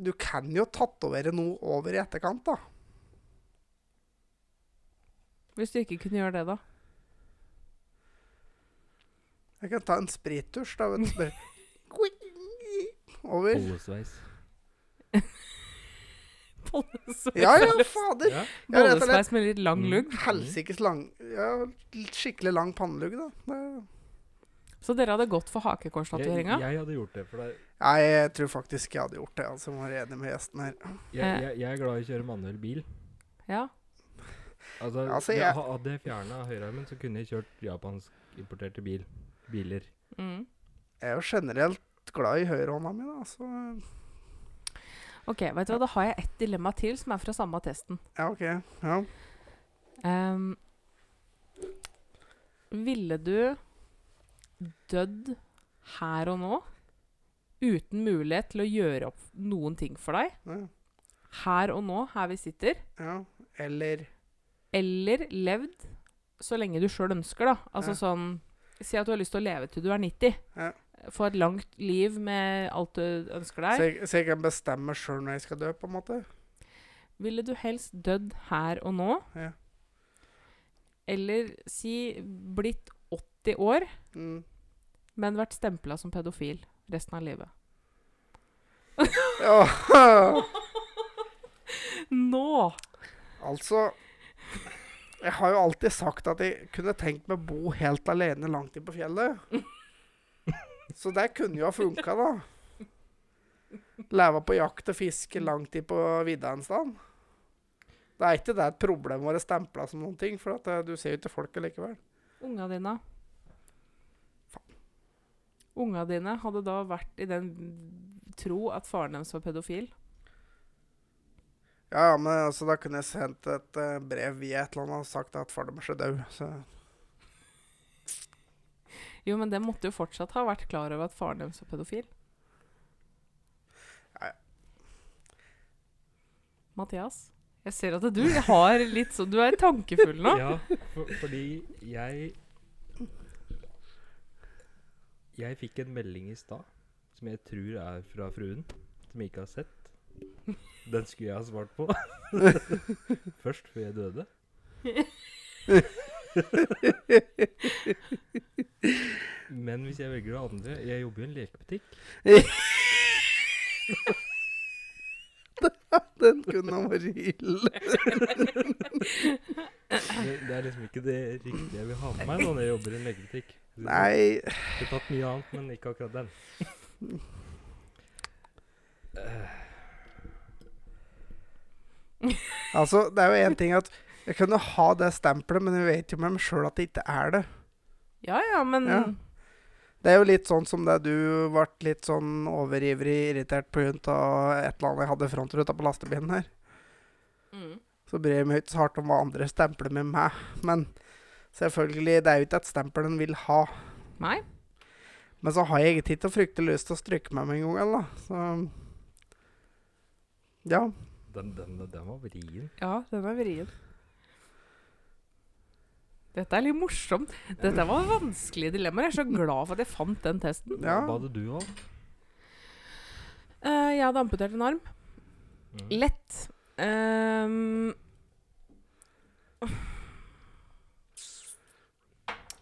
du kan jo tatovere noe over i etterkant, da. Hvis du ikke kunne gjøre det, da. Jeg kan ta en sprittusj, da. Vet du, så Over. Bollesveis. Bollesveis, Ja ja, fader. Ja. Bollesveis med litt lang Mm. lugg. Helsikes lang Ja, skikkelig lang pannelugg, da. Det, Så dere hadde gått for Jeg, hakekorstatoveringa? jeg hadde gjort det, for det, Nei, jeg tror faktisk jeg hadde gjort det. Altså, må være enig med gjesten her. jeg, Eh. jeg, jeg er glad i å kjøre manuell bil. Ja. Altså, Altså, jeg, jeg- Hadde jeg fjerna høyrearmen, så kunne jeg kjørt japanskimporterte bil, biler. Mm. Jeg er jo generelt glad i høyrehånda mi, da. Så Ok, vet du hva, da har jeg ett dilemma til som er fra samme testen. ja, OK. Ja. Um, ville du dødd her og nå uten mulighet til å gjøre opp noen ting for deg? ja. Her og nå, her vi sitter. ja. Eller Eller levd så lenge du sjøl ønsker, da. Altså Ja. sånn Si at du har lyst til å leve til du er 90. Ja. Få et langt liv med alt du ønsker så deg. jeg, så jeg kan bestemme sjøl når jeg skal dø, på en måte? Ville du helst dødd her og nå? Ja. Eller si blitt 80 år, Mm. men vært stempla som pedofil resten av livet? Nå! Altså Jeg har jo alltid sagt at jeg kunne tenkt meg å bo helt alene langt inn på fjellet. Så det kunne jo ha funka, da. Leve på jakt og fiske langt inn på vidda en sted. Det er ikke det et problem å være stempla som noen ting, for at eh, du ser jo ikke folket likevel. Unga dine Unga dine hadde da vært i den tro at faren deres var pedofil. Ja, ja, men altså, da kunne jeg sendt et uh, brev via et eller annet og sagt at far deres er død. Så Jo, men det måtte jo fortsatt ha vært klar over at faren deres var pedofil. Nei. Mathias, jeg ser at du har litt sånn Du er tankefull nå. Ja, for, fordi jeg Jeg fikk en melding i stad som jeg tror er fra fruen, som jeg ikke har sett. Den skulle jeg ha svart på først, før jeg døde. Men hvis jeg velger det andre Jeg jobber jo i en lekebutikk. den kunne ha vært ille. Det, det er liksom ikke det riktige jeg vil ha med meg når jeg jobber i en lekebutikk. Nei Jeg har tatt mye annet, men ikke akkurat den. Altså, det er jo én ting at jeg kunne ha det stempelet, men jeg vet jo med meg sjøl at det ikke er det. Ja ja, men Ja. Det er jo litt sånn som det du ble litt sånn overivrig irritert pga. et eller annet jeg hadde i frontruta på lastebilen her. mm. Så bryr jeg meg ikke så hardt om hva andre stempler med meg. Men selvfølgelig, det er jo ikke et stempel en vil ha. Nei. Men så har jeg egentlig ikke fryktelig lyst til å stryke meg med en gang, da. Så ja. Den, den, den var vrien. Ja, den er vrien. Dette er litt morsomt. Dette var vanskelige dilemmaer. Jeg er så glad for at jeg fant den testen. ja. Hva hadde du valgt? Eh, jeg hadde amputert en arm. Mm. Lett. Um,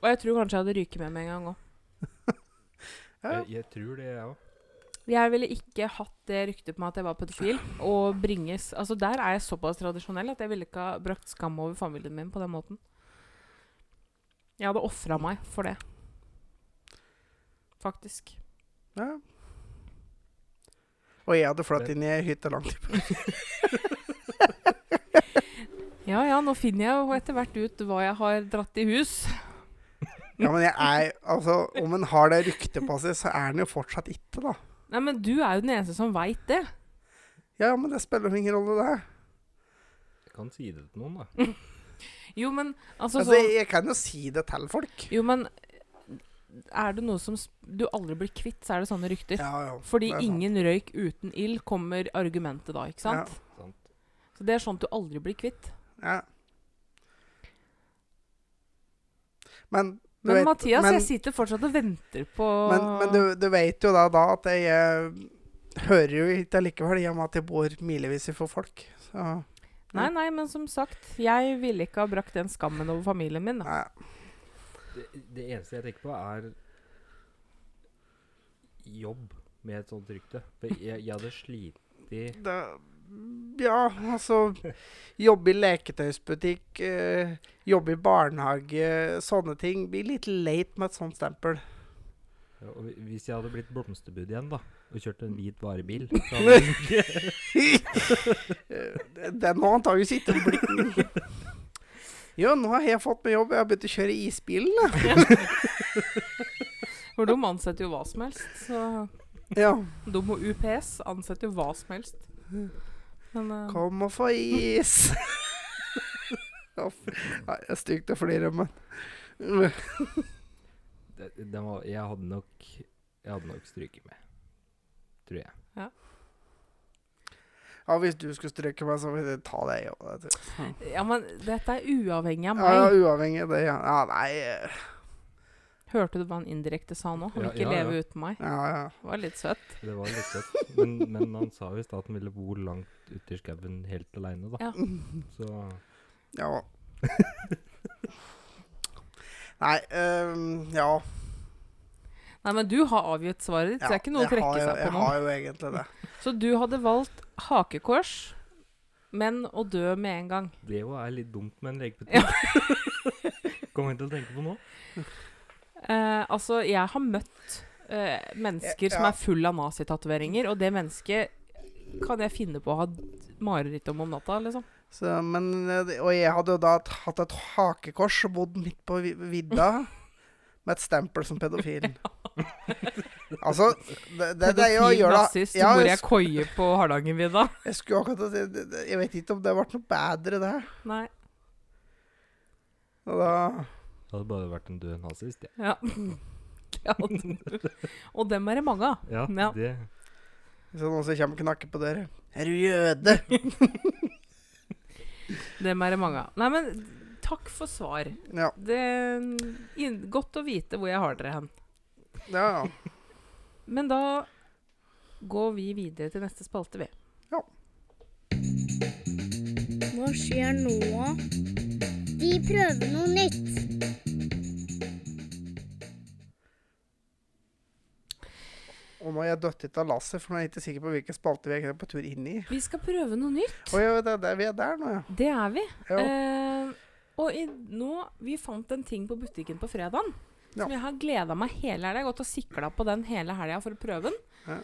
og jeg tror kanskje jeg hadde ryket med med en gang òg. ja. Jeg, jeg tror det, jeg òg. Jeg ville ikke hatt det ryktet på meg at jeg var pedofil, og bringes Altså Der er jeg såpass tradisjonell at jeg ville ikke ha brakt skam over familien min på den måten. Jeg hadde ofra meg for det. Faktisk. ja. Og jeg hadde flatt inn i ei hytte langt. Ja ja, nå finner jeg jo etter hvert ut hva jeg har dratt i hus. Ja, men jeg er Altså, om en har det ryktet på seg, så er en jo fortsatt ikke, da. Nei, men du er jo den eneste som veit det. Ja, men det spiller ingen rolle, det. Jeg kan si det til noen, da. Jo, men altså, Altså, så, jeg, kan jo si det til folk. Jo, men er det noe som du aldri blir kvitt, så er det sånne rykter. Ja, ja. Fordi ingen røyk uten ild, kommer argumentet da, ikke sant? Sant? Så det er sånt du aldri blir kvitt. Ja. Men Men vet- Mathias, men- jeg sitter fortsatt og venter på Men, men du, du vet jo da, da at jeg eh, hører jo ikke allikevel, i og med at jeg bor milevis for folk. Så Nei, nei, men som sagt, jeg ville ikke ha brakt den skammen over familien min. Da. Det, det eneste jeg tenker på, er jobb med et sånt rykte. For jeg, jeg hadde slitt ja, altså Jobbe i leketøysbutikk, eh, jobbe i barnehage, sånne ting. Blir litt leit med et sånt stempel. ja, og Hvis jeg hadde blitt blomsterbud igjen, da, og kjørt en hvit varebil Den har antakeligvis ikke blitt Jo, nå har jeg fått meg jobb. Jeg har begynt å kjøre isbilen. da. For de ansetter jo hva som helst. Så Ja. de og UPS ansetter jo hva som helst. Men uh... Kom og få is. Nei, det er stygt å flire, men det, det var, Jeg hadde nok Jeg hadde nok stryket med. Tror jeg. Ja, hvis du skulle stryke meg, så vil jeg ta deg òg. Ja, men dette er uavhengig av meg. ja, uavhengig av det. Ja, ja nei eh, Hørte du hva han indirekte sa nå? Han vil ikke ja, ja. leve uten meg. Ja, ja. Det var litt søtt. Det var litt søtt. Men, men han sa visst at han ville bo langt ute i skauen helt aleine, da. Ja. Så ja. Nei, um, ja. Nei, men du har avgitt svaret ditt, så det er ikke noe å trekke jo- seg på Jeg har jo egentlig det. Så du hadde valgt hakekors, men å dø med en gang. det jo er litt dumt med en lekebutikk. Kommer jeg til å tenke på nå? Eh, altså, jeg har møtt eh, mennesker som Ja. er full av nazitatoveringer, og det mennesket kan jeg finne på å ha mareritt om om natta, liksom. Så, men, eh, og jeg hadde jo da hatt et hakekors og bodd midt på vidda med et stempel som pedofil. altså, det, det, det er jo å gjøre nazist, ja, bor jeg, jeg koie på Hardangervidda. jeg skulle akkurat det- Jeg vet ikke om det ble noe bedre, det. Nei. Og da Det hadde bare vært en død nazist, ja. Ja. Du. Og dem er det mange av. Ja, Ja. det Hvis det er noen som kommer og knakker på dere Er du jøde? Dem er det mange av. Nei, men takk for svar. Ja. Det er godt å vite hvor jeg har dere hen. ja, ja. Men da går vi videre til neste spalte, vi. Hva skjer nå? Vi prøver noe nytt. Og nå er jeg dødd ut av lasset, for nå er jeg ikke sikker på hvilken spalte vi er på tur inn i. Vi skal prøve noe nytt. Å ja, det, det, vi er der nå, ja. Det er vi. Eh, og i, nå Vi fant en ting på butikken på fredagen som Ja. jeg har gleda meg hele helga. Har gått og sikla på den hele helga for å prøve den. Ja.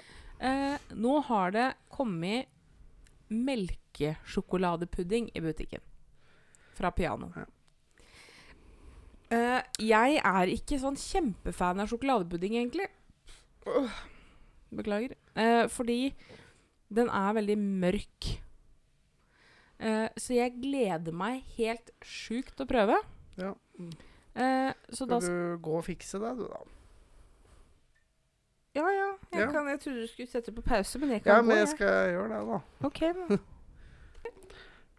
Eh, nå har det kommet melkesjokoladepudding i butikken. Fra Piano. Ja. Eh, jeg er ikke sånn kjempefan av sjokoladepudding, egentlig. Beklager. Uh, fordi den er veldig mørk. Eh, så jeg gleder meg helt sjukt å prøve. ja. Så da Skal du gå og fikse det, du, da? Ja, ja. Jeg, Ja. Kan, jeg trodde du skulle sette på pause, men jeg kan Ja, gå. men jeg skal gjøre det, da. Ok, da.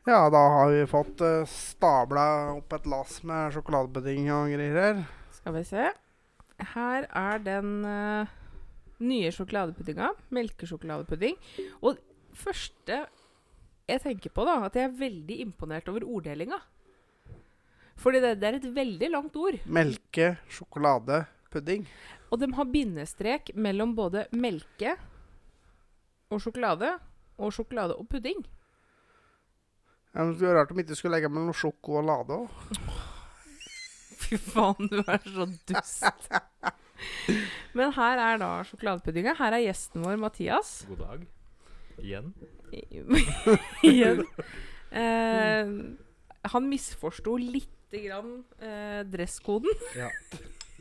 Ja, da har vi fått uh, stabla opp et lass med sjokoladepudding og greier her. Skal vi se. Her er den uh, nye sjokoladepuddinga. Melkesjokoladepudding. Og første jeg tenker på, da, at jeg er veldig imponert over orddelinga. Fordi det, det er et veldig langt ord. Melke, sjokoladepudding. Og de har bindestrek mellom både melke og sjokolade og sjokolade og pudding. Ja, det skulle være rart om ikke skulle legge mellom sjoko og lade òg. Fy faen, du er så dust. Men her er da sjokoladepuddinga. Her er gjesten vår, Mathias. God dag. Igjen. Igjen. Eh, han misforsto lite grann eh, dresskoden. Ja.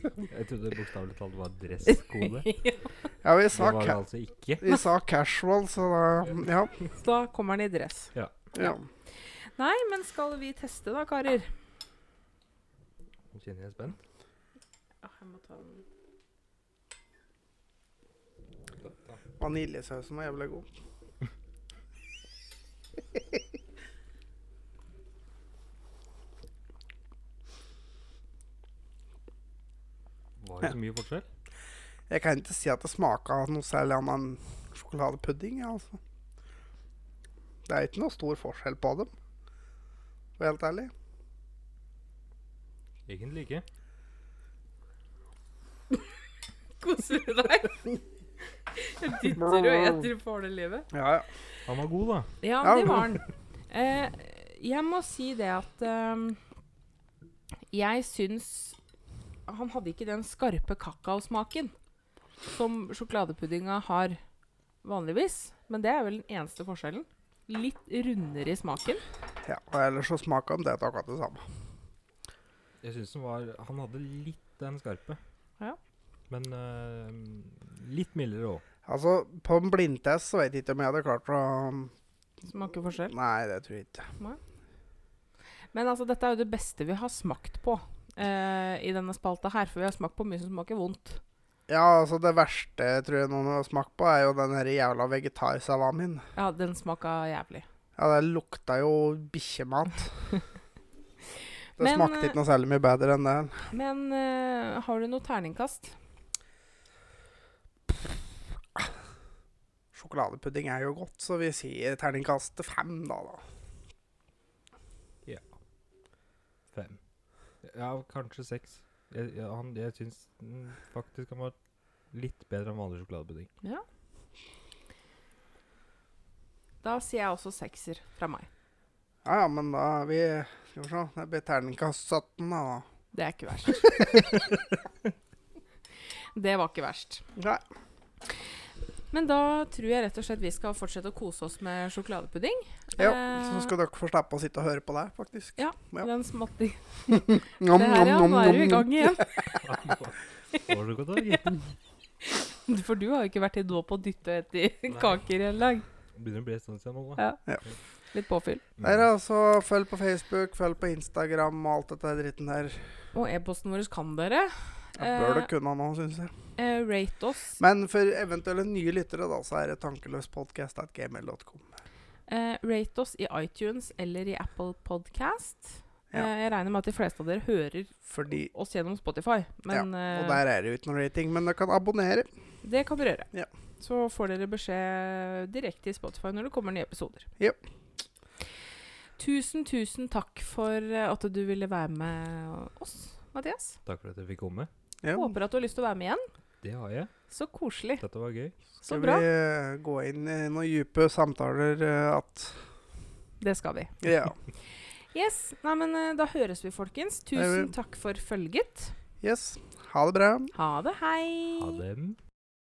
Jeg trodde bokstavelig talt var dresskode. Ja, vi Det var det altså ikke. vi sa casual, så da Ja. Så da kommer han i dress. Ja. ja. Nei, men skal vi teste da, karer? Nå kjenner jeg spent. Ja, jeg må ta den. Vaniljesausen var jævlig god. Var det så mye forskjell? Jeg kan ikke si at det smaker noe særlig annet enn sjokoladepudding. Ja, altså. Det er ikke noe stor forskjell på dem, være helt ærlig. Egentlig ikke. Koser du deg? Jeg dytter og eter for det livet. Ja, ja. Han var god, da. Ja, det var han. Eh, jeg må si det at ehm, Jeg syns Han hadde ikke den skarpe kakaosmaken som sjokoladepuddinga har vanligvis. Men det er vel den eneste forskjellen. Litt rundere i smaken. Ja. Og ellers så smaker han det akkurat det samme. Jeg syns han var Han hadde litt den skarpe. Ja. Men uh, litt mildere òg. Altså, på en blindtest så vet jeg ikke om jeg hadde klart å Smake forskjell. Nei, det tror jeg ikke. Men altså, dette er jo det beste vi har smakt på uh, i denne spalta her. For vi har smakt på mye som smaker vondt. Ja, altså det verste tror jeg noen har smakt på, er jo den her jævla vegetarsalamien. Ja, den smaka jævlig. Ja, det lukta jo bikkjemat. Det Men, smakte eh, ikke noe særlig mye bedre enn det. Men uh, har du noe terningkast? Sjokoladepudding er jo godt, så vi sier terningkast fem, da. da. Fem. Ja, kanskje seks. Jeg, jeg, han, jeg syns faktisk han var litt bedre enn vanlig sjokoladepudding. Ja. Da sier jeg også sekser fra meg. Ja, ja, men da er vi Skal vi se. Det blir terningkast 17, da. Det er ikke verst. det var ikke verst. Nei. Men da tror jeg rett og slett vi skal fortsette å kose oss med sjokoladepudding. Ja, Eh, så skal dere få slippe å sitte og høre på det, faktisk. Ja, Ja. Den. Nom, Det her, ja. Nå er du i gang igjen. Det godt, da, gitt. For du har jo ikke vært i dåp og dytta etter kaker i hele dag. Begynner å bli en stund siden nå, da. Ja. Litt påfyll. Der, altså. Følg på Facebook, følg på Instagram og alt dette dritten der. Og e-posten vår kan dere. Jeg bør det kunne nå, syns jeg. eh, rate oss. Men for eventuelle nye lyttere, da, så er det tankeløspodkast.gmail.com. Eh, rate oss i iTunes eller i Apple Podcast. Ja. Eh, jeg regner med at de fleste av dere hører Fordi oss gjennom Spotify. Men Og eh, der er det jo ikke noe rating, men dere kan abonnere. det kan dere gjøre. Ja. Så får dere beskjed direkte i Spotify når det kommer nye episoder. Yep. Tusen, tusen takk for eh, at du ville være med oss, Mathias. Takk for at jeg fikk komme. Ja. Håper at du har lyst til å være med igjen. Det har jeg. Så koselig. Dette var gøy. Så Skal bra. vi eh, gå inn i noen dype samtaler eh, at Det skal vi. Ja. Yes. Nei, men da høres vi, folkens. Tusen takk for følget. Yes. Ha det bra. Ha det. Hei. Ha det.